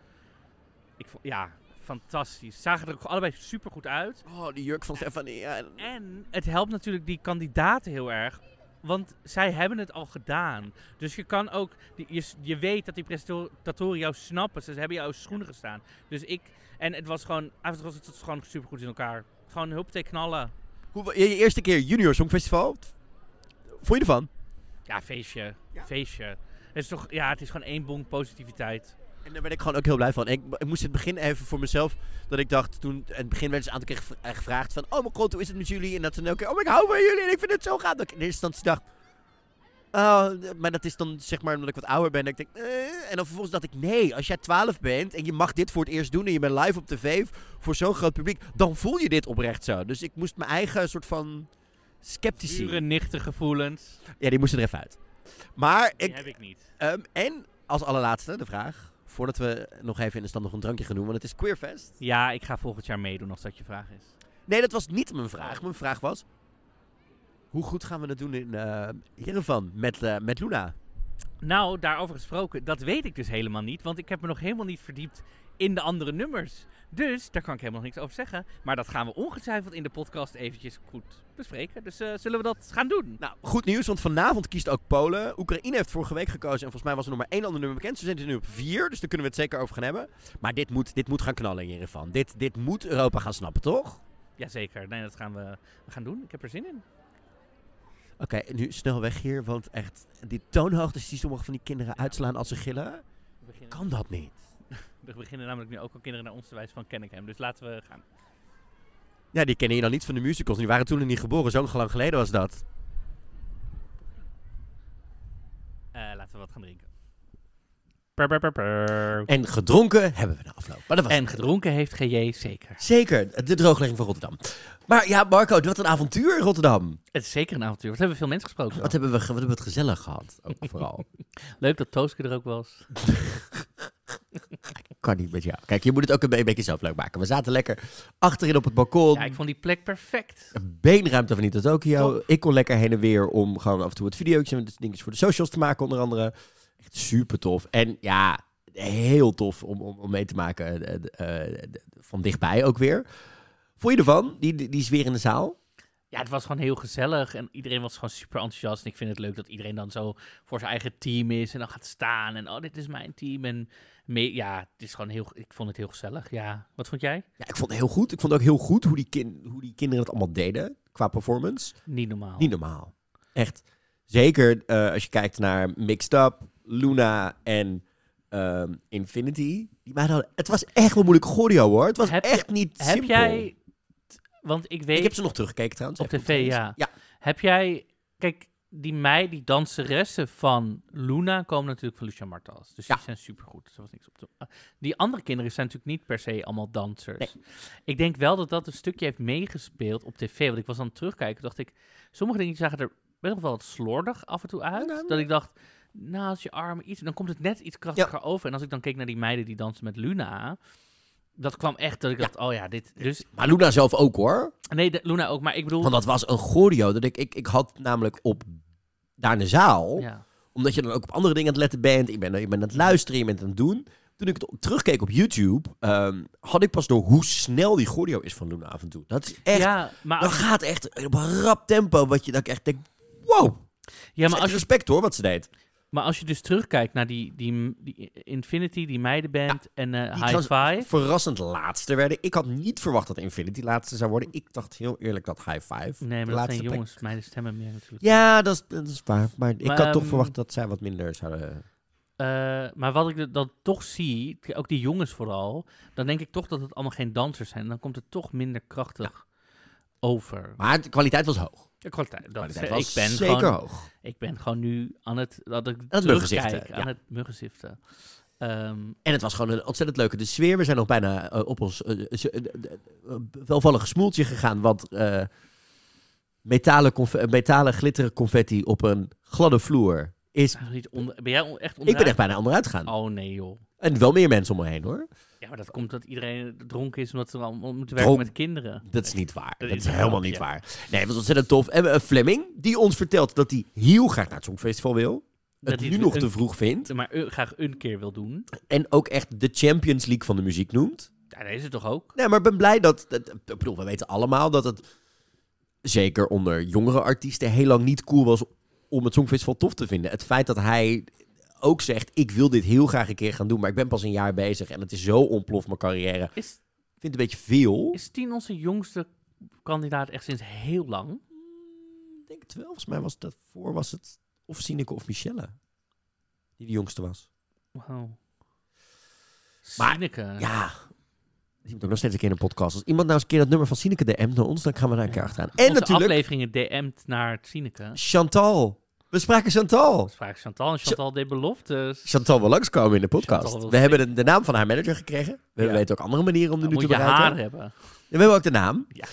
ik vond, ja, fantastisch. Zagen er ook allebei super goed uit. Oh, die jurk van Stefania. En het helpt natuurlijk die kandidaten heel erg. Want zij hebben het al gedaan. Dus je kan ook, je, je weet dat die presentatoren jou snappen. Ze hebben jouw schoenen gestaan. Dus ik, en het was gewoon, eigenlijk was het gewoon super goed in elkaar. Gewoon huppatee knallen. Hoe, je eerste keer Junior Songfestival. Vond je ervan? Ja, feestje. Feestje. Het is toch, ja, het is gewoon één bonk positiviteit. En daar ben ik gewoon ook heel blij van. Ik, ik moest in het begin even voor mezelf, dat ik dacht, toen, in het begin werd ze een aantal keer gev- gevraagd van, oh mijn god, hoe is het met jullie? En dat ze dan elke keer, oh ik hou van jullie en ik vind het zo gaaf. Dat ik in eerste instantie dacht, oh, maar dat is dan zeg maar omdat ik wat ouder ben. Dat ik denk, eh. En dan vervolgens dacht ik, nee, als jij 12 bent en je mag dit voor het eerst doen en je bent live op tv voor zo'n groot publiek, dan voel je dit oprecht zo. Dus ik moest mijn eigen soort van sceptici. Zure, nichte gevoelens. Ja, die moesten er even uit. Maar Die ik, heb ik niet. Ehm, en als allerlaatste de vraag, voordat we nog even in de stand nog een drankje gaan doen, want het is Queerfest. Ja, ik ga volgend jaar meedoen als dat je vraag is. Nee, dat was niet mijn vraag. Mijn vraag was, hoe goed gaan we het doen in Jerevan met, eh, met Luna? Nou, daarover gesproken, dat weet ik dus helemaal niet. Want ik heb me nog helemaal niet verdiept in de andere nummers. Dus daar kan ik helemaal niks over zeggen. Maar dat gaan we ongetwijfeld in de podcast eventjes goed bespreken. Dus eh, zullen we dat gaan doen? Nou, goed nieuws, want vanavond kiest ook Polen. Oekraïne heeft vorige week gekozen en volgens mij was er nog maar één ander nummer bekend. Ze zijn dus nu op vier, dus daar kunnen we het zeker over gaan hebben. Maar dit moet, dit moet gaan knallen in Jerevan. Dit, dit moet Europa gaan snappen, toch? Jazeker. Nee, dat gaan we, we gaan doen. Ik heb er zin in. Oké, nu snel weg hier, want echt, die toonhoogtes die sommige van die kinderen uitslaan als ze gillen, kan dat niet. <laughs> er beginnen namelijk nu ook al kinderen naar ons te wijzen van ken ik hem. Dus laten we gaan. Ja, die kennen je dan niet van de musicals. Die waren toen nog niet geboren, zo lang geleden was dat. Eh, laten we wat gaan drinken. Per, per, per, per. En gedronken hebben we na afloop. Maar dat was En gedronken heeft GJ zeker. Zeker, de drooglegging van Rotterdam. Maar ja, Marco, wat een avontuur in Rotterdam. Het is zeker een avontuur. Wat hebben we veel mensen gesproken? Wat hebben we, wat hebben we het gezellig gehad, ook <laughs> vooral. Leuk dat Tooske er ook was. <laughs> kan niet met jou. Kijk, je moet het ook een be- een beetje zelf leuk maken. We zaten lekker achterin op het balkon. Ja, ik vond die plek perfect. Beenruimte van Nita Tokyo. Top. Ik kon lekker heen en weer om gewoon af en toe wat video's en dingetjes voor de socials te maken, onder andere. Echt super tof. En ja, heel tof om, om, om mee te maken eh, eh, eh, van dichtbij ook weer. Vond je ervan? Die, die, die sfeer in de zaal? Ja, het was gewoon heel gezellig en iedereen was gewoon super enthousiast. En ik vind het leuk dat iedereen dan zo voor zijn eigen team is en dan gaat staan. En oh, dit is mijn team. En mee, ja, het is gewoon heel, ik vond het heel gezellig. Ja, wat vond jij? Ja, ik vond het heel goed. Ik vond ook heel goed hoe die, kin hoe die kinderen het allemaal deden qua performance. Niet normaal. Niet normaal. Echt. Zeker als je kijkt naar Mixed Up, Luna en ehm, Infinity. Die hadden, het was echt wel moeilijk choreo hoor. Het was Heb je- echt niet Heb simpel. jij, want ik weet... Ik heb ze nog teruggekeken trouwens. Op tv, goed ja. Ja. Heb jij... Kijk, die meid, die danseressen van Luna komen natuurlijk van Lucia Martas. Dus Ja. die zijn supergoed. Dus er was niks op te... Ah, Die andere kinderen zijn natuurlijk niet per se allemaal dansers. Nee. Ik denk wel dat dat een stukje heeft meegespeeld op tv. Want ik was aan het terugkijken, dacht ik... Sommige dingen zagen er best wel wat slordig af en toe uit. Nou, dat ik dacht, als je armen iets... Dan komt het net iets krachtiger over. En als ik dan keek naar die meiden die dansen met Luna... Dat kwam echt dat ik dacht, oh ja, dit... Dus, Maar Luna zelf ook hoor. nee, de, Luna ook. Maar ik bedoel... Want dat was een choreo. Dat ik, ik, ik had namelijk op daar in de zaal. ja. Omdat je dan ook op andere dingen aan het letten bent. Ik ben, ik ben aan het luisteren, je bent aan het doen. Toen ik het terugkeek op YouTube, ehm, had ik pas door hoe snel die choreo is van Luna af en toe. Dat is echt, ja, maar dat gaat echt op een rap tempo. Wat je dan echt denkt, wow. ja, maar als je respect hoor, wat ze deed. Maar als je dus terugkijkt naar die, die, die Infinity, die meidenband en eh, High Five. verrassend laatste werden. Ik had niet verwacht dat Infinity laatste zou worden. Ik dacht heel eerlijk dat High Five Nee, de maar dat laatste zijn plek- jongens. Meiden stemmen meer natuurlijk. Ja, dat is, dat is waar. Maar ik had toch ehm, verwacht dat zij wat minder zouden... Eh, maar wat ik dan toch zie, ook die jongens vooral, dan denk ik toch dat het allemaal geen dansers zijn. Dan komt het toch minder krachtig over. Maar de kwaliteit was hoog. De kwaliteit, dat kwaliteit was ik ben zeker gewoon, hoog. Ik ben gewoon nu aan het, dat ik het terugkijk, ja. aan het muggenziften. Ehm, En het was gewoon een ontzettend leuke de sfeer. We zijn nog bijna eh, op ons z- eh, eh, welvallige smoeltje gegaan. Want metalen, metalen glitteren confetti op een gladde vloer is... ben, je niet onder- ben jij echt Ik ben echt bijna onderuit gegaan. Oh nee joh. En wel meer mensen om me heen hoor. Ja, maar dat komt dat iedereen dronken is omdat ze allemaal moeten werken Dronk- met kinderen. Dat is niet waar. Dat Dat is is een helemaal niet waar. Nee, het was ontzettend tof. En uh, Fleming, die ons vertelt dat hij heel graag naar het Songfestival wil. Dat het hij nu nog een- te vroeg vindt. Maar eh, graag een keer wil doen. En ook echt de Champions League van de muziek noemt. Ja, dat is het toch ook? Nee, maar ik ben blij dat... dat ik bedoel, we weten allemaal dat het... Zeker onder jongere artiesten heel lang niet cool was om het Songfestival tof te vinden. Het feit dat hij ook zegt, ik wil dit heel graag een keer gaan doen, maar ik ben pas een jaar bezig en het is zo ontploft mijn carrière. Is, Ik vind het een beetje veel. is Tien onze jongste kandidaat echt sinds heel lang? Ik denk het wel. Volgens mij was dat voor was het of Sineke of Michelle. Die de jongste was. Wow. Maar, Sineke. Ja. Die moet ook nog steeds een keer in een podcast. Als iemand nou eens een keer dat nummer van Sineke DM't naar ons, dan gaan we daar een keer achteraan. En Onze natuurlijk afleveringen DM'd naar Sineke. Chantal. We spraken Chantal. We spraken Chantal en Chantal deed beloftes. Chantal wil langskomen in de podcast. We hebben de, de naam van haar manager gekregen. We Ja. weten ook andere manieren om de nu moet te je bereiken. haar hebben. En we hebben ook de naam. Ja.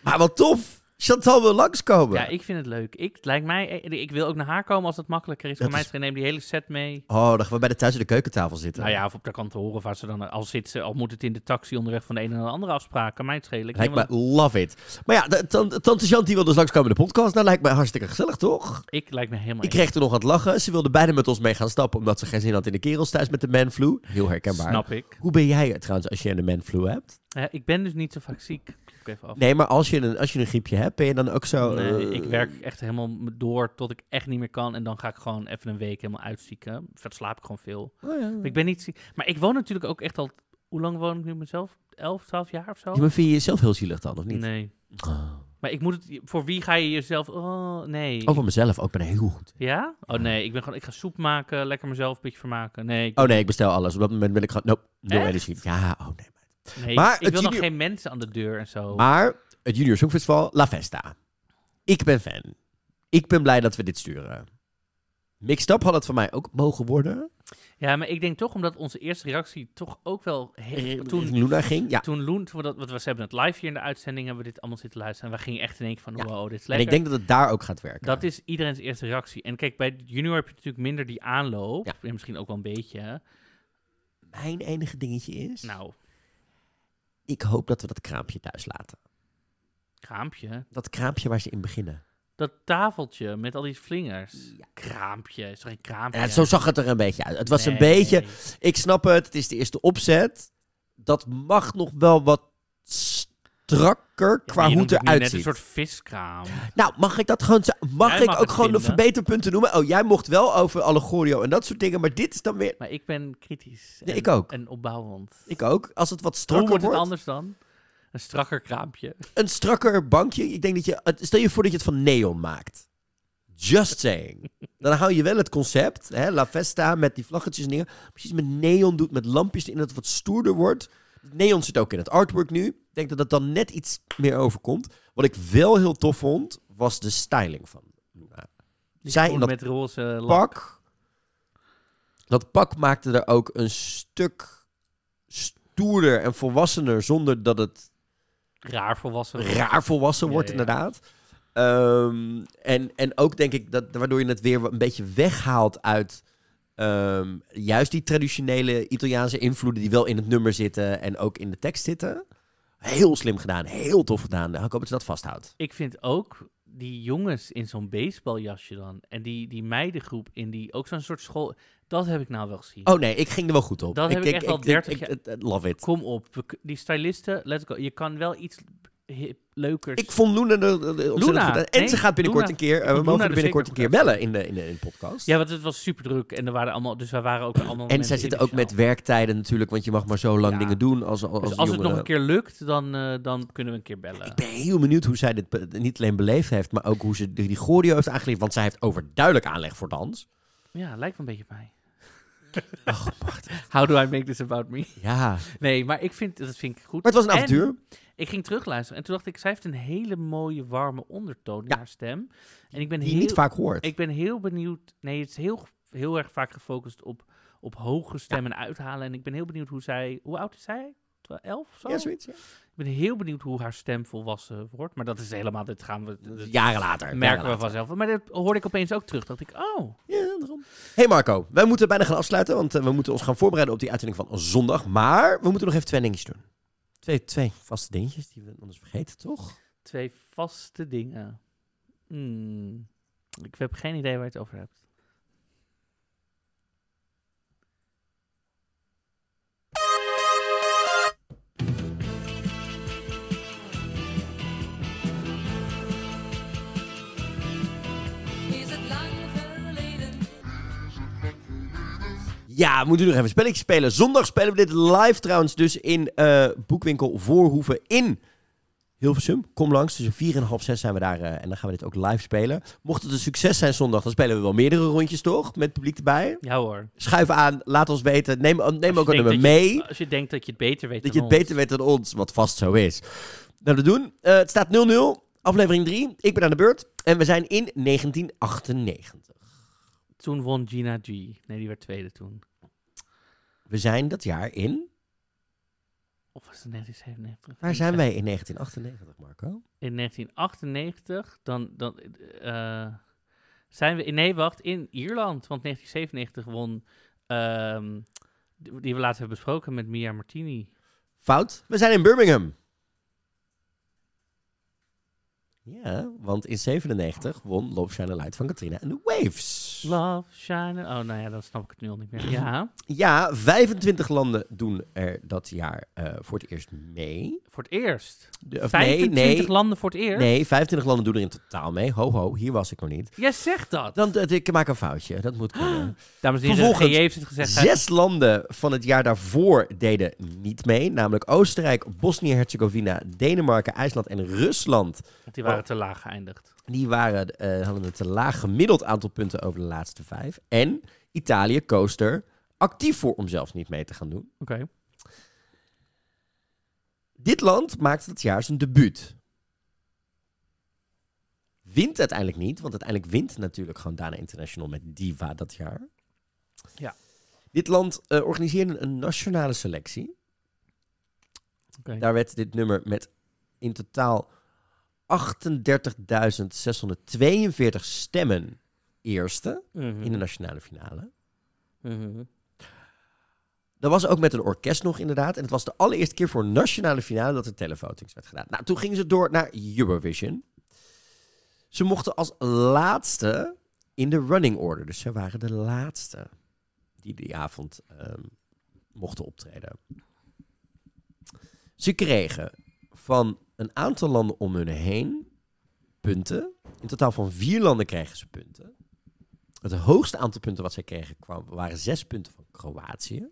Maar wat tof. Chantal wil langskomen. Ja, ik vind het leuk. Ik, het lijkt mij, ik wil ook naar haar komen als dat makkelijker is. Voor mij is- neem die hele set mee. Oh, dan gaan we bij de thuis aan de keukentafel zitten. Nou ja, of op de kantoor of waar ze dan al zit ze, al moet het in de taxi onderweg van de ene naar de andere afspraak. Kan mij het schelen. Ik Lijkt me love it. Maar ja, tante, die wil dus langskomen in de podcast. Nou, lijkt me hartstikke gezellig, toch? Ik lijkt me helemaal Ik kreeg er nog aan het lachen. Ze wilde bijna met ons mee gaan stappen, omdat ze geen zin had in de kerels thuis met de manflu. Heel herkenbaar. Snap ik. Hoe ben jij trouwens als je een manflu hebt? Ja, ik ben dus niet zo vaak ziek. Ik even af. Nee, maar als je een, als je een griepje hebt, ben je dan ook zo... Nee, eh, ik werk echt helemaal door tot ik echt niet meer kan. En dan ga ik gewoon even een week helemaal uitzieken. Verder slaap ik gewoon veel. Oh ja. Ik ben niet ziek. Maar ik woon natuurlijk ook echt al... Hoe lang woon ik nu mezelf? 11, 12 jaar of zo? Ja, maar vind je jezelf heel zielig dan, of niet? Nee. Oh. Maar ik moet het... Voor wie ga je jezelf... Oh, nee. Over mezelf ook, ben ik heel goed. Ja? Oh nee, ik ben gewoon... Ik ga soep maken, lekker mezelf een beetje vermaken. Nee, ik, Oh nee, ik bestel alles. Op dat moment ben ik gewoon... Nope, nul energie. Ja, oh nee. Nee, maar ik wil nog geen mensen aan de deur en zo. Maar het Junior Songfestival, La Festa. Ik ben fan. Ik ben blij dat we dit sturen. Mixed Up had het van mij ook mogen worden. Ja, maar ik denk toch omdat onze eerste reactie toch ook wel... he- Toen toen, Luna ging, ja. toen Loen, toen we dat, we hebben het live hier in de uitzending, hebben we dit allemaal zitten luisteren. En we gingen echt in één keer van, Ja. wow, dit is En lekker. ik denk dat het daar ook gaat werken. Dat is iedereen's eerste reactie. En kijk, bij junior heb je natuurlijk minder die aanloop. Ja. En misschien ook wel een beetje. Mijn enige dingetje is... Nou, Ik hoop dat we dat kraampje thuis laten. kraampje. Dat kraampje waar ze in beginnen. Dat tafeltje met al die vlingers. Kraampje. Is toch geen kraampje? Ja, zo zag het er een beetje uit. Het was een beetje... Ik snap het, het is de eerste opzet. Dat mag nog wel wat strakker Ja, qua hoe het het eruit net ziet. een soort viskraam. Nou, mag ik dat gewoon... Mag Jij ik mag ook het gewoon de vinden. verbeterpunten noemen? Oh, jij mocht wel over Allegorio en dat soort dingen, maar dit is dan weer... Maar ik ben kritisch. Nee, en- ik ook. En opbouwend. Ik ook. Als het wat Hoe strakker wordt het wordt, anders dan? Een strakker kraampje. een strakker bankje. Ik denk dat je... het- Stel je voor dat je het van neon maakt. Just saying. <laughs> Dan hou je wel het concept, hè, La Festa, met die vlaggetjes en dingen. Precies met neon doet, met lampjes erin, dat het wat stoerder wordt. Neon zit ook in het artwork nu. Ik denk dat het dan net iets meer overkomt. Wat ik wel heel tof vond, was de styling van Luna. Die Zij in dat met roze lak. pak. Dat pak maakte er ook een stuk stoerder en volwassener, zonder dat het Raar volwassen. raar volwassen wordt, ja. inderdaad. Ehm, en, en ook denk ik dat waardoor je het weer een beetje weghaalt uit ehm, juist die traditionele Italiaanse invloeden die wel in het nummer zitten en ook in de tekst zitten. Heel slim gedaan, heel tof gedaan. Ik hoop dat ze dat vasthoudt. Ik vind ook die jongens in zo'n baseballjasje dan. En die, die meidengroep in die ook zo'n soort school. Dat heb ik nou wel gezien. Oh nee, ik ging er wel goed op. Dat heb ik echt al 30 ik, jaar- ik- ik- Love it. Kom op, die stylisten, let's go. Je kan wel iets hip, leukers. Ik vond Luna er Luna, goed. En nee, ze gaat binnenkort Luna. een keer, eh, we mogen binnenkort een keer bellen in de, in de, in de podcast. Ja, want het was super druk en er waren allemaal, dus wij waren ook allemaal. En zij zitten ook met werktijden natuurlijk, want je mag maar zo lang Ja. dingen doen als, als, Dus als het nog een keer lukt, dan, eh, dan kunnen we een keer bellen. Ik ben heel benieuwd hoe zij dit niet alleen beleefd heeft, maar ook hoe ze die, choreo heeft aangeleerd. Want zij heeft overduidelijk aanleg voor dans. Ja, lijkt wel een beetje op mij. <laughs> Ach, How do I make this about me? Ja. Nee, maar ik vind, dat vind ik goed. Maar het was een En avontuur. Ik ging terugluisteren en toen dacht ik, zij heeft een hele mooie, warme ondertoon in Ja. haar stem. En ik ben Die je heel, niet vaak hoort. Ik ben heel benieuwd. Nee, het is heel, heel erg vaak gefocust op, op hoge stemmen uithalen. En ik ben heel benieuwd hoe zij. Hoe oud is zij? Elf of zo? Ja, zoiets. Ja. Ik ben heel benieuwd hoe haar stem volwassen wordt. Maar dat is helemaal. Dit gaan we. Jaren later. merken jaren we vanzelf. Maar dat hoorde ik opeens ook terug. Dat ik, oh. Ja, daarom. Hey Marco, wij moeten bijna gaan afsluiten, want eh, we moeten ons gaan voorbereiden op die uitzending van zondag. Maar we moeten nog even twee dingetjes doen. Twee, twee vaste dingetjes die we anders vergeten, toch? Twee vaste dingen. Hmm. Ik heb geen idee waar je het over hebt. Ja, we moeten nog even spelletjes spelen. Zondag spelen we dit live trouwens dus in eh, Boekwinkel Voorhoeven in Hilversum. Kom langs, tussen vier en half zes zijn we daar eh, en dan gaan we dit ook live spelen. Mocht het een succes zijn zondag, dan spelen we wel meerdere rondjes toch? Met publiek erbij. Ja hoor. Schuif aan, laat ons weten. Neem, neem ook een je nummer je- mee. als je denkt dat je het beter weet Dat je dan het ons. beter weet dan ons, wat vast zo is. Nou, dat doen. Eh, het staat 0-0, aflevering 3. Ik ben aan de beurt. En we zijn in 1998. Toen won Gina G. Nee, die werd tweede toen. We zijn dat jaar in Of was het 1997? Waar zijn wij in 1998, Marco? In 1998, dan, dan eh, zijn we... in- Nee, wacht, in Ierland. Want 1997 won... ehm, die die we laatst hebben besproken met Mia Martini. Fout. We zijn in Birmingham. Ja, want in 97 won Love Shine a Light van Katrina en de Waves. Love, shine... Oh, nou ja, dan snap ik het nu al niet meer. Ja, <clears throat> Ja, 25 landen doen er dat jaar eh, voor het eerst mee. voor het eerst. De- of 25 landen voor het eerst? Nee, 25 landen doen er in totaal mee. Ho, ho, hier was ik nog niet. Jij zegt dat. Dan, dat- ik maak een foutje, dat moet <gasps> kunnen. Dames en heren, Vervolgens, GJ heeft het gezegd. Zes landen van het jaar daarvoor deden niet mee. Namelijk Oostenrijk, Bosnië-Herzegovina, Denemarken, IJsland en Rusland. Want die waren te laag geëindigd. Die waren, eh, hadden een te laag gemiddeld aantal punten over de laatste vijf. En Italië koos er actief voor om zelfs niet mee te gaan doen. Oké. Dit land maakte dat jaar zijn debuut. Wint uiteindelijk niet, want uiteindelijk wint natuurlijk gewoon Dana International met Diva dat jaar. Ja. Dit land eh, organiseerde een nationale selectie. Oké. Daar werd dit nummer met in totaal 38.642 stemmen eerste Mhm. in de nationale finale. Mhm. Dat was ook met een orkest nog inderdaad. En het was de allereerste keer voor nationale finale dat er televotings werd gedaan. Nou, toen gingen ze door naar Eurovision. Ze mochten als laatste in de running order. Dus ze waren de laatste die die avond ehm, mochten optreden. Ze kregen van een aantal landen om hun heen punten. In totaal van vier landen kregen ze punten. Het hoogste aantal punten wat zij kregen kwam, waren zes punten van Kroatië.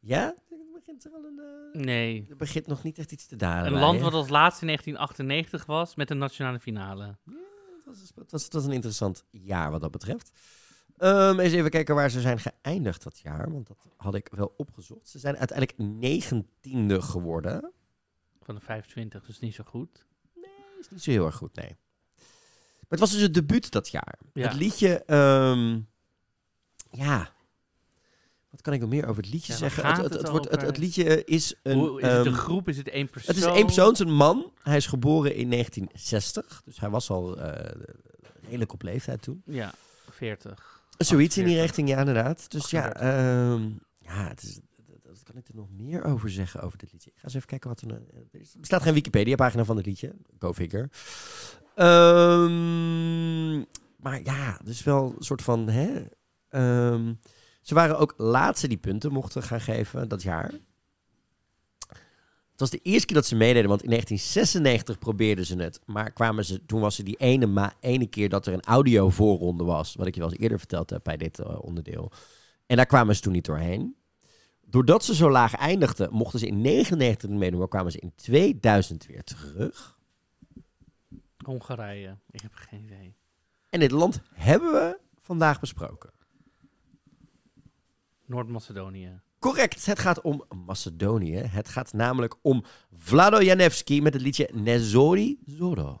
Ja? Er begint er al een... eh, Nee. Er begint nog niet echt iets te dalen. Een bij land wat als laatste in 1998 was met een nationale finale. Het was, het, was, het was een interessant jaar wat dat betreft. Ehm, eens even kijken waar ze zijn geëindigd dat jaar. Want dat had ik wel opgezocht. Ze zijn uiteindelijk negentiende geworden. Van de 25, dus niet zo goed. is niet zo heel erg goed, nee. Maar het was dus het debuut dat jaar. Ja. Het liedje, ehm, ja. Wat kan ik nog meer over het liedje Ja, zeggen? Het, het, wordt, het, liedje is een... Hoe, is het een ehm, groep? Is het één persoon? Het is één persoon, het is een man. Hij is geboren in 1960. Dus hij was al eh, redelijk op leeftijd toen. Ja, 40. Zoiets in die 48. richting, ja, inderdaad. Dus ja, 38. ehm, ja het is, wat kan ik er nog meer over zeggen over dit liedje? Ik ga eens even kijken wat er... Er bestaat geen Wikipedia-pagina van dit liedje. Go figure. Ehm, maar ja, dus wel een soort van... Hè, ehm, ze waren ook laatste die punten mochten gaan geven dat jaar. Het was de eerste keer dat ze meededen, want in 1996 probeerden ze het. Maar kwamen ze, toen was er die ene, ma ene keer dat er een audio voorronde was. Wat ik je wel eens eerder verteld heb bij dit eh, onderdeel. En daar kwamen ze toen niet doorheen. Doordat ze zo laag eindigden, mochten ze in 99 meedoen, maar kwamen ze in 2000 weer terug. Hongarije. Ik heb geen idee. En dit land hebben we vandaag besproken. Noord-Macedonië. Correct, het gaat om Macedonië. Het gaat namelijk om Vlado Janevski met het liedje Nezori Zoro.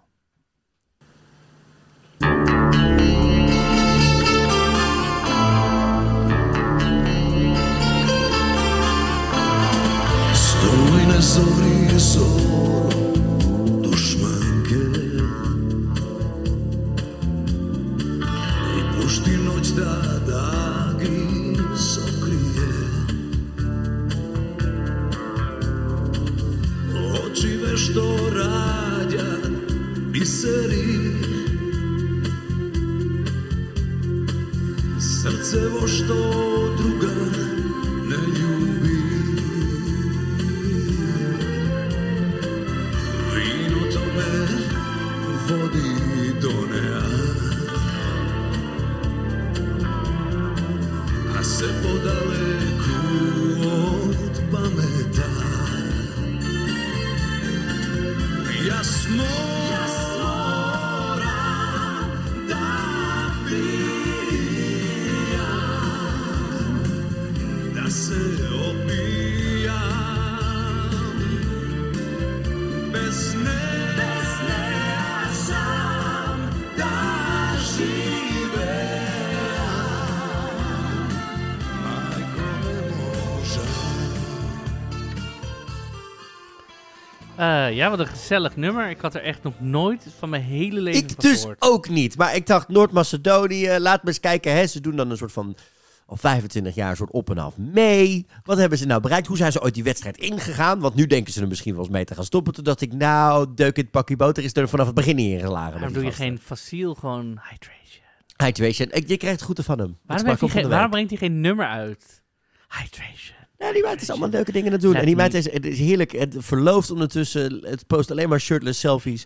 Stoj na zori zoro I pušti noć da dagi što rađa biseri. Srce vo što druga ja, wat een gezellig nummer. Ik had er echt nog nooit van mijn hele leven Ik van dus gehoord. ook niet. Maar ik dacht, Noord-Macedonië, laat me eens kijken. Hè, ze doen dan een soort van al 25 jaar een soort op en af mee. Wat hebben ze nou bereikt? Hoe zijn ze ooit die wedstrijd ingegaan? Want nu denken ze er misschien wel eens mee te gaan stoppen. Toen dacht ik, nou, deuk het pakje boter is er vanaf het begin niet ingeslagen. met Waarom doe je geen fossiel, gewoon hydration? Hydration. Ik- Je krijgt het goed van hem. Waarom, heeft hij geen, brengt hij geen nummer uit? Hydration. Ja, die meid is allemaal leuke dingen aan het doen. Let en die meid me- is, het is heerlijk. Het verlooft ondertussen. Het post alleen maar shirtless selfies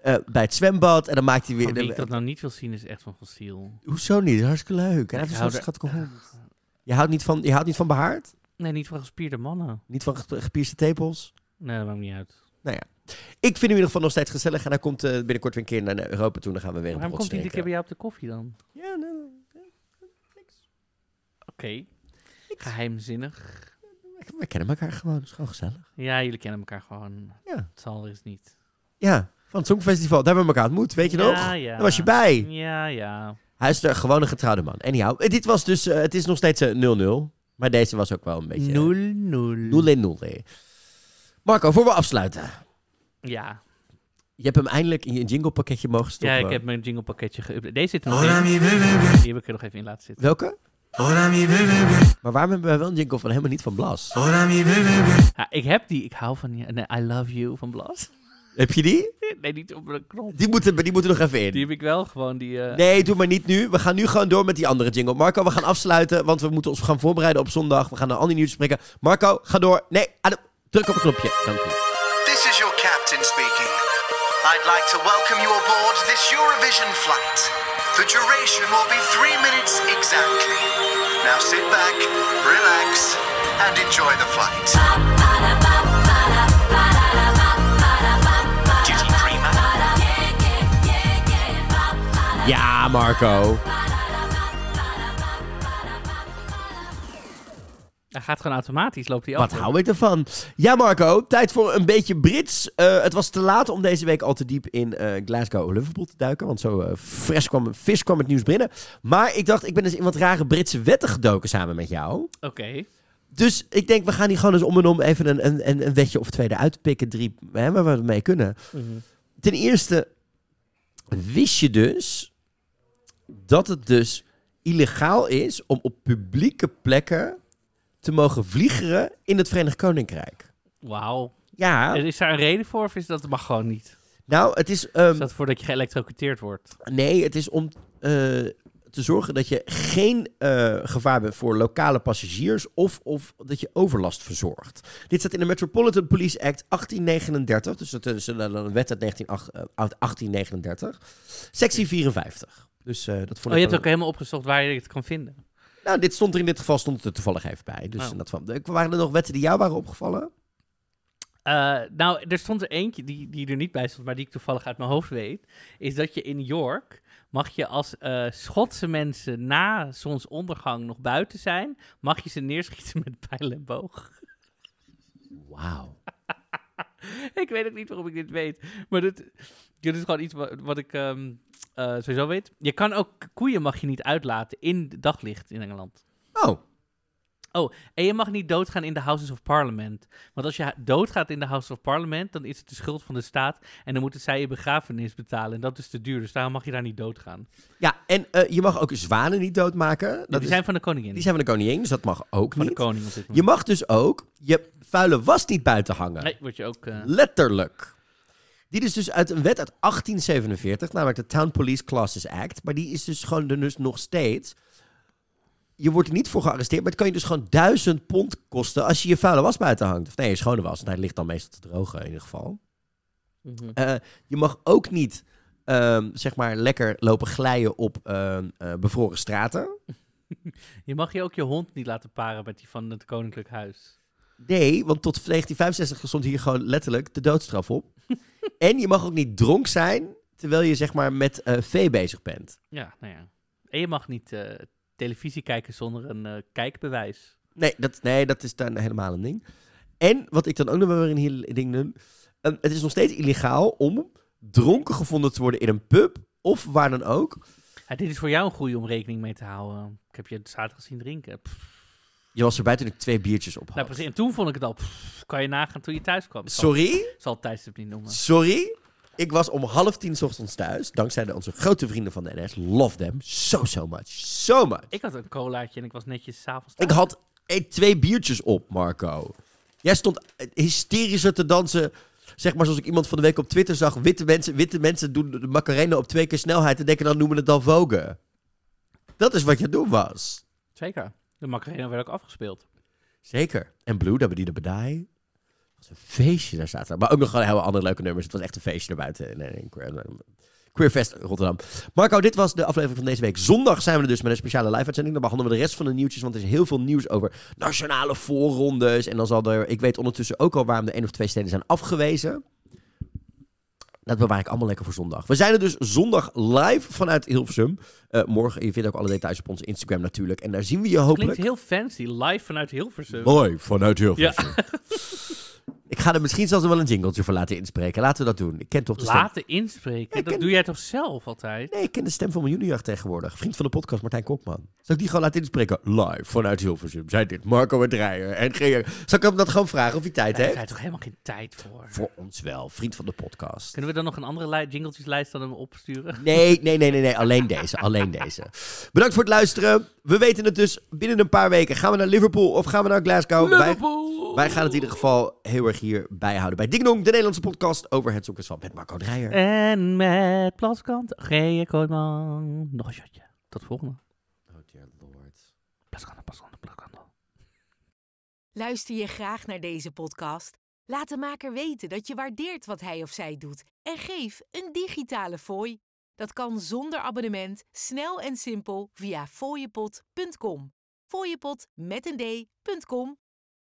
eh, bij het zwembad. En dan maakt hij weer... Van wie ik dat nou niet wil zien is echt van fossiel. Hoezo niet? Hartstikke leuk. En hij heeft zo'n er- schattige hond. Je houdt niet van, je houdt niet van behaard? Nee, niet van gespierde mannen. Niet van ge- gepierste tepels? Nee, dat maakt niet uit. Nou ja. Ik vind hem in ieder geval nog steeds gezellig. En hij komt eh, binnenkort weer een keer naar Europa toe. Dan gaan we weer een Waarom komt hij iedere keer bij jou op de koffie dan? Ja, nee, Oké. Geheimzinnig. We kennen elkaar gewoon. Het is gewoon gezellig. Ja, jullie kennen elkaar gewoon. Ja. Het zal er eens niet. Ja, van het Songfestival. Daar hebben we elkaar ontmoet. Weet je nog? Ja, ja. Daar was je bij. Ja, ja. Hij is er gewoon een getrouwde man. Anyhow, eh, dit was dus... eh, het is nog steeds eh, 0-0. Maar deze was ook wel een beetje... 0-0. 0-0. Marco, voor we afsluiten. Ja. Je hebt hem eindelijk in je jingle pakketje mogen stoppen. Ja, ik heb mijn jingle pakketje geüpdate. Deze zit er nog in. Die heb ik er nog even in laten zitten. Welke? Maar waarom hebben wij wel een jingle van helemaal niet van Blas? Ja, ik heb die. Ik hou van je. Nee, I love you van Blas. <laughs> Heb je die? <laughs> Nee, niet op de knop. Die moeten, die moeten nog even in. Die heb ik wel gewoon. Die, eh, Nee, doe maar niet nu. We gaan nu gewoon door met die andere jingle. Marco, we gaan afsluiten, want we moeten ons gaan voorbereiden op zondag. We gaan naar al die nieuws spreken. Marco, ga door. Nee, ado- druk op het knopje. Dank u. This is your captain speaking. I'd like to welcome you aboard this Eurovision flight. The duration will be three minutes exactly. Now sit back, relax, and enjoy the flight. Duty free, Ja, Marco. Hij gaat gewoon automatisch. Loopt hij af. Wat hou ik ervan? Ja, Marco, tijd voor een beetje Brits. Eh, het was te laat om deze week al te diep in eh, Glasgow of Liverpool te duiken. Want zo eh fris kwam, vis kwam het nieuws binnen. Maar ik dacht, ik ben eens in wat rare Britse wetten gedoken samen met jou. Oké. Dus ik denk, we gaan hier gewoon eens om en om even een, een, een, een wetje of twee eruit pikken. Drie, hè, waar we mee kunnen. Mhm. Ten eerste, wist je dus dat het dus illegaal is om op publieke plekken te mogen vliegeren in het Verenigd Koninkrijk? Wauw. Ja. Is daar een reden voor of is dat mag gewoon niet? Nou, het is... ehm, Is dat voordat je geëlectrocuteerd wordt? Nee, het is om eh, te zorgen dat je geen eh, gevaar bent voor lokale passagiers of, of dat je overlast verzorgt. Dit staat in de Metropolitan Police Act 1839, dus dat is een, wet uit 19, ach- eh, uit 1839, sectie 54. Dus dat vond Oh, je hebt ook helemaal opgezocht waar je het kan vinden. Nou, dit stond er in dit geval stond het er toevallig even bij. Dus Oh. dat van, waren er nog wetten die jou waren opgevallen? Eh, nou, er stond er eentje die, die er niet bij stond, maar die ik toevallig uit mijn hoofd weet. Is dat je in York mag je als eh, Schotse mensen na zonsondergang nog buiten zijn, mag je ze neerschieten met pijl en boog. Wauw. <laughs> ik weet ook niet waarom ik dit weet. Maar dit, dit is gewoon iets wat, wat ik ehm, eh, sowieso weet. Je kan ook koeien mag je niet uitlaten in daglicht in Engeland. Oh. Oh, en je mag niet doodgaan in de Houses of Parliament. Want als je doodgaat in de Houses of Parliament, dan is het de schuld van de staat. En dan moeten zij je begrafenis betalen. En dat is te duur, dus daarom mag je daar niet doodgaan. Ja, en eh, je mag ook zwanen niet doodmaken. Dat die is- zijn van de koningin. Die zijn van de koningin, dus dat mag ook Van de niet. koning Je mag dus ook je vuile was niet buiten hangen. Nee, word je ook... eh, Letterlijk. Die is dus uit een wet uit 1847, namelijk de Town Police Classes Act. Maar die is dus gewoon dus nog steeds. Je wordt er niet voor gearresteerd, maar het kan je dus gewoon duizend pond kosten als je je vuile was buiten hangt. Of nee, je schone was. hij ligt dan meestal te drogen in ieder geval. mhm. Eh, je mag ook niet, ehm, zeg maar, lekker lopen glijden op ehm, eh, bevroren straten. <laughs> Je mag je ook je hond niet laten paren met die van het koninklijk huis. Nee, want tot 1965 stond hier gewoon letterlijk de doodstraf op. <laughs> en je mag ook niet dronk zijn terwijl je zeg maar met eh, vee bezig bent. Ja, nou ja. En je mag niet eh, televisie kijken zonder een eh, kijkbewijs. Nee dat, nee, dat is dan helemaal een ding. En wat ik dan ook nog wel weer een heel ding doen. eh, het is nog steeds illegaal om dronken gevonden te worden in een pub of waar dan ook. Ja, dit is voor jou een goede om rekening mee te houden. Ik heb je zaterdag zien drinken. Pff, Je was erbij toen ik twee biertjes op had. Nou, precies. En toen vond ik het al, pff, kan je nagaan toen je thuis kwam. Sorry? Ik zal het tijdstip niet noemen. Sorry? Ik was om half tien ochtends thuis. Dankzij de, onze grote vrienden van de NS. Love them. So, so much. So much. Ik had een colaatje en ik was netjes s'avonds Ik had eh, twee biertjes op, Marco. Jij stond hysterischer te dansen. Zeg maar zoals ik iemand van de week op Twitter zag. Witte mensen, witte mensen doen de Macarena op twee keer snelheid. En denken dan noemen het dan Vogue. Dat is wat je het doen was. Zeker. De Macarena werd ook afgespeeld. Zeker. En Blue, dat die de bedai. Het was een feestje daar zaten. Maar ook nog gewoon heel andere leuke nummers. Het was echt een feestje erbuiten. Nee, nee, Queer, Queerfest Rotterdam. Marco, dit was de aflevering van deze week. Zondag zijn we er dus met een speciale live-uitzending. Dan behandelen we de rest van de nieuwtjes. Want er is heel veel nieuws over nationale voorrondes. En dan zal er... Ik weet ondertussen ook al waarom de één of twee steden zijn afgewezen. Dat bewaar ik allemaal lekker voor zondag. We zijn er dus zondag live vanuit Hilversum. Eh, morgen, je vindt ook alle details op onze Instagram natuurlijk. En daar zien we je hopelijk... Klinkt heel fancy, live vanuit Hilversum. Mooi, vanuit Hilversum. Ja. <laughs> Ik ga er misschien zelfs wel een jingletje voor laten inspreken. Laten we dat doen. Ik ken toch de stem... Laten inspreken? dat doe jij toch zelf altijd? Nee, ik ken de stem van mijn junior tegenwoordig. Vriend van de podcast, Martijn Kokman. Zal ik die gewoon laten inspreken? Live vanuit Hilversum. Zijn dit Marco en Dreyer en Geer. Zal ik hem dat gewoon vragen of hij tijd Daar heeft? heeft hij toch helemaal geen tijd voor? Voor ons wel. Vriend van de podcast. Kunnen we dan nog een andere li- jingletjeslijst aan hem opsturen? Nee, <laughs> nee, nee, nee, nee. Alleen deze. Alleen deze. Bedankt voor het luisteren. We weten het dus binnen een paar weken. Gaan we naar Liverpool of gaan we naar Glasgow? Liverpool! Wij, wij gaan het in ieder geval heel erg hier bijhouden. Bij Ding Dong, de Nederlandse podcast over het Songfestival met Marco Dreyer. En met Plaskant, G. Kootman. Nog een shotje. Tot volgende. Oh dear lord. Plaskant, Plaskant, Plaskant. Luister je graag naar deze podcast? Laat de maker weten dat je waardeert wat hij of zij doet en geef een digitale fooi. Dat kan zonder abonnement, snel en simpel via fooiepot.com. Fooiepot met een d.com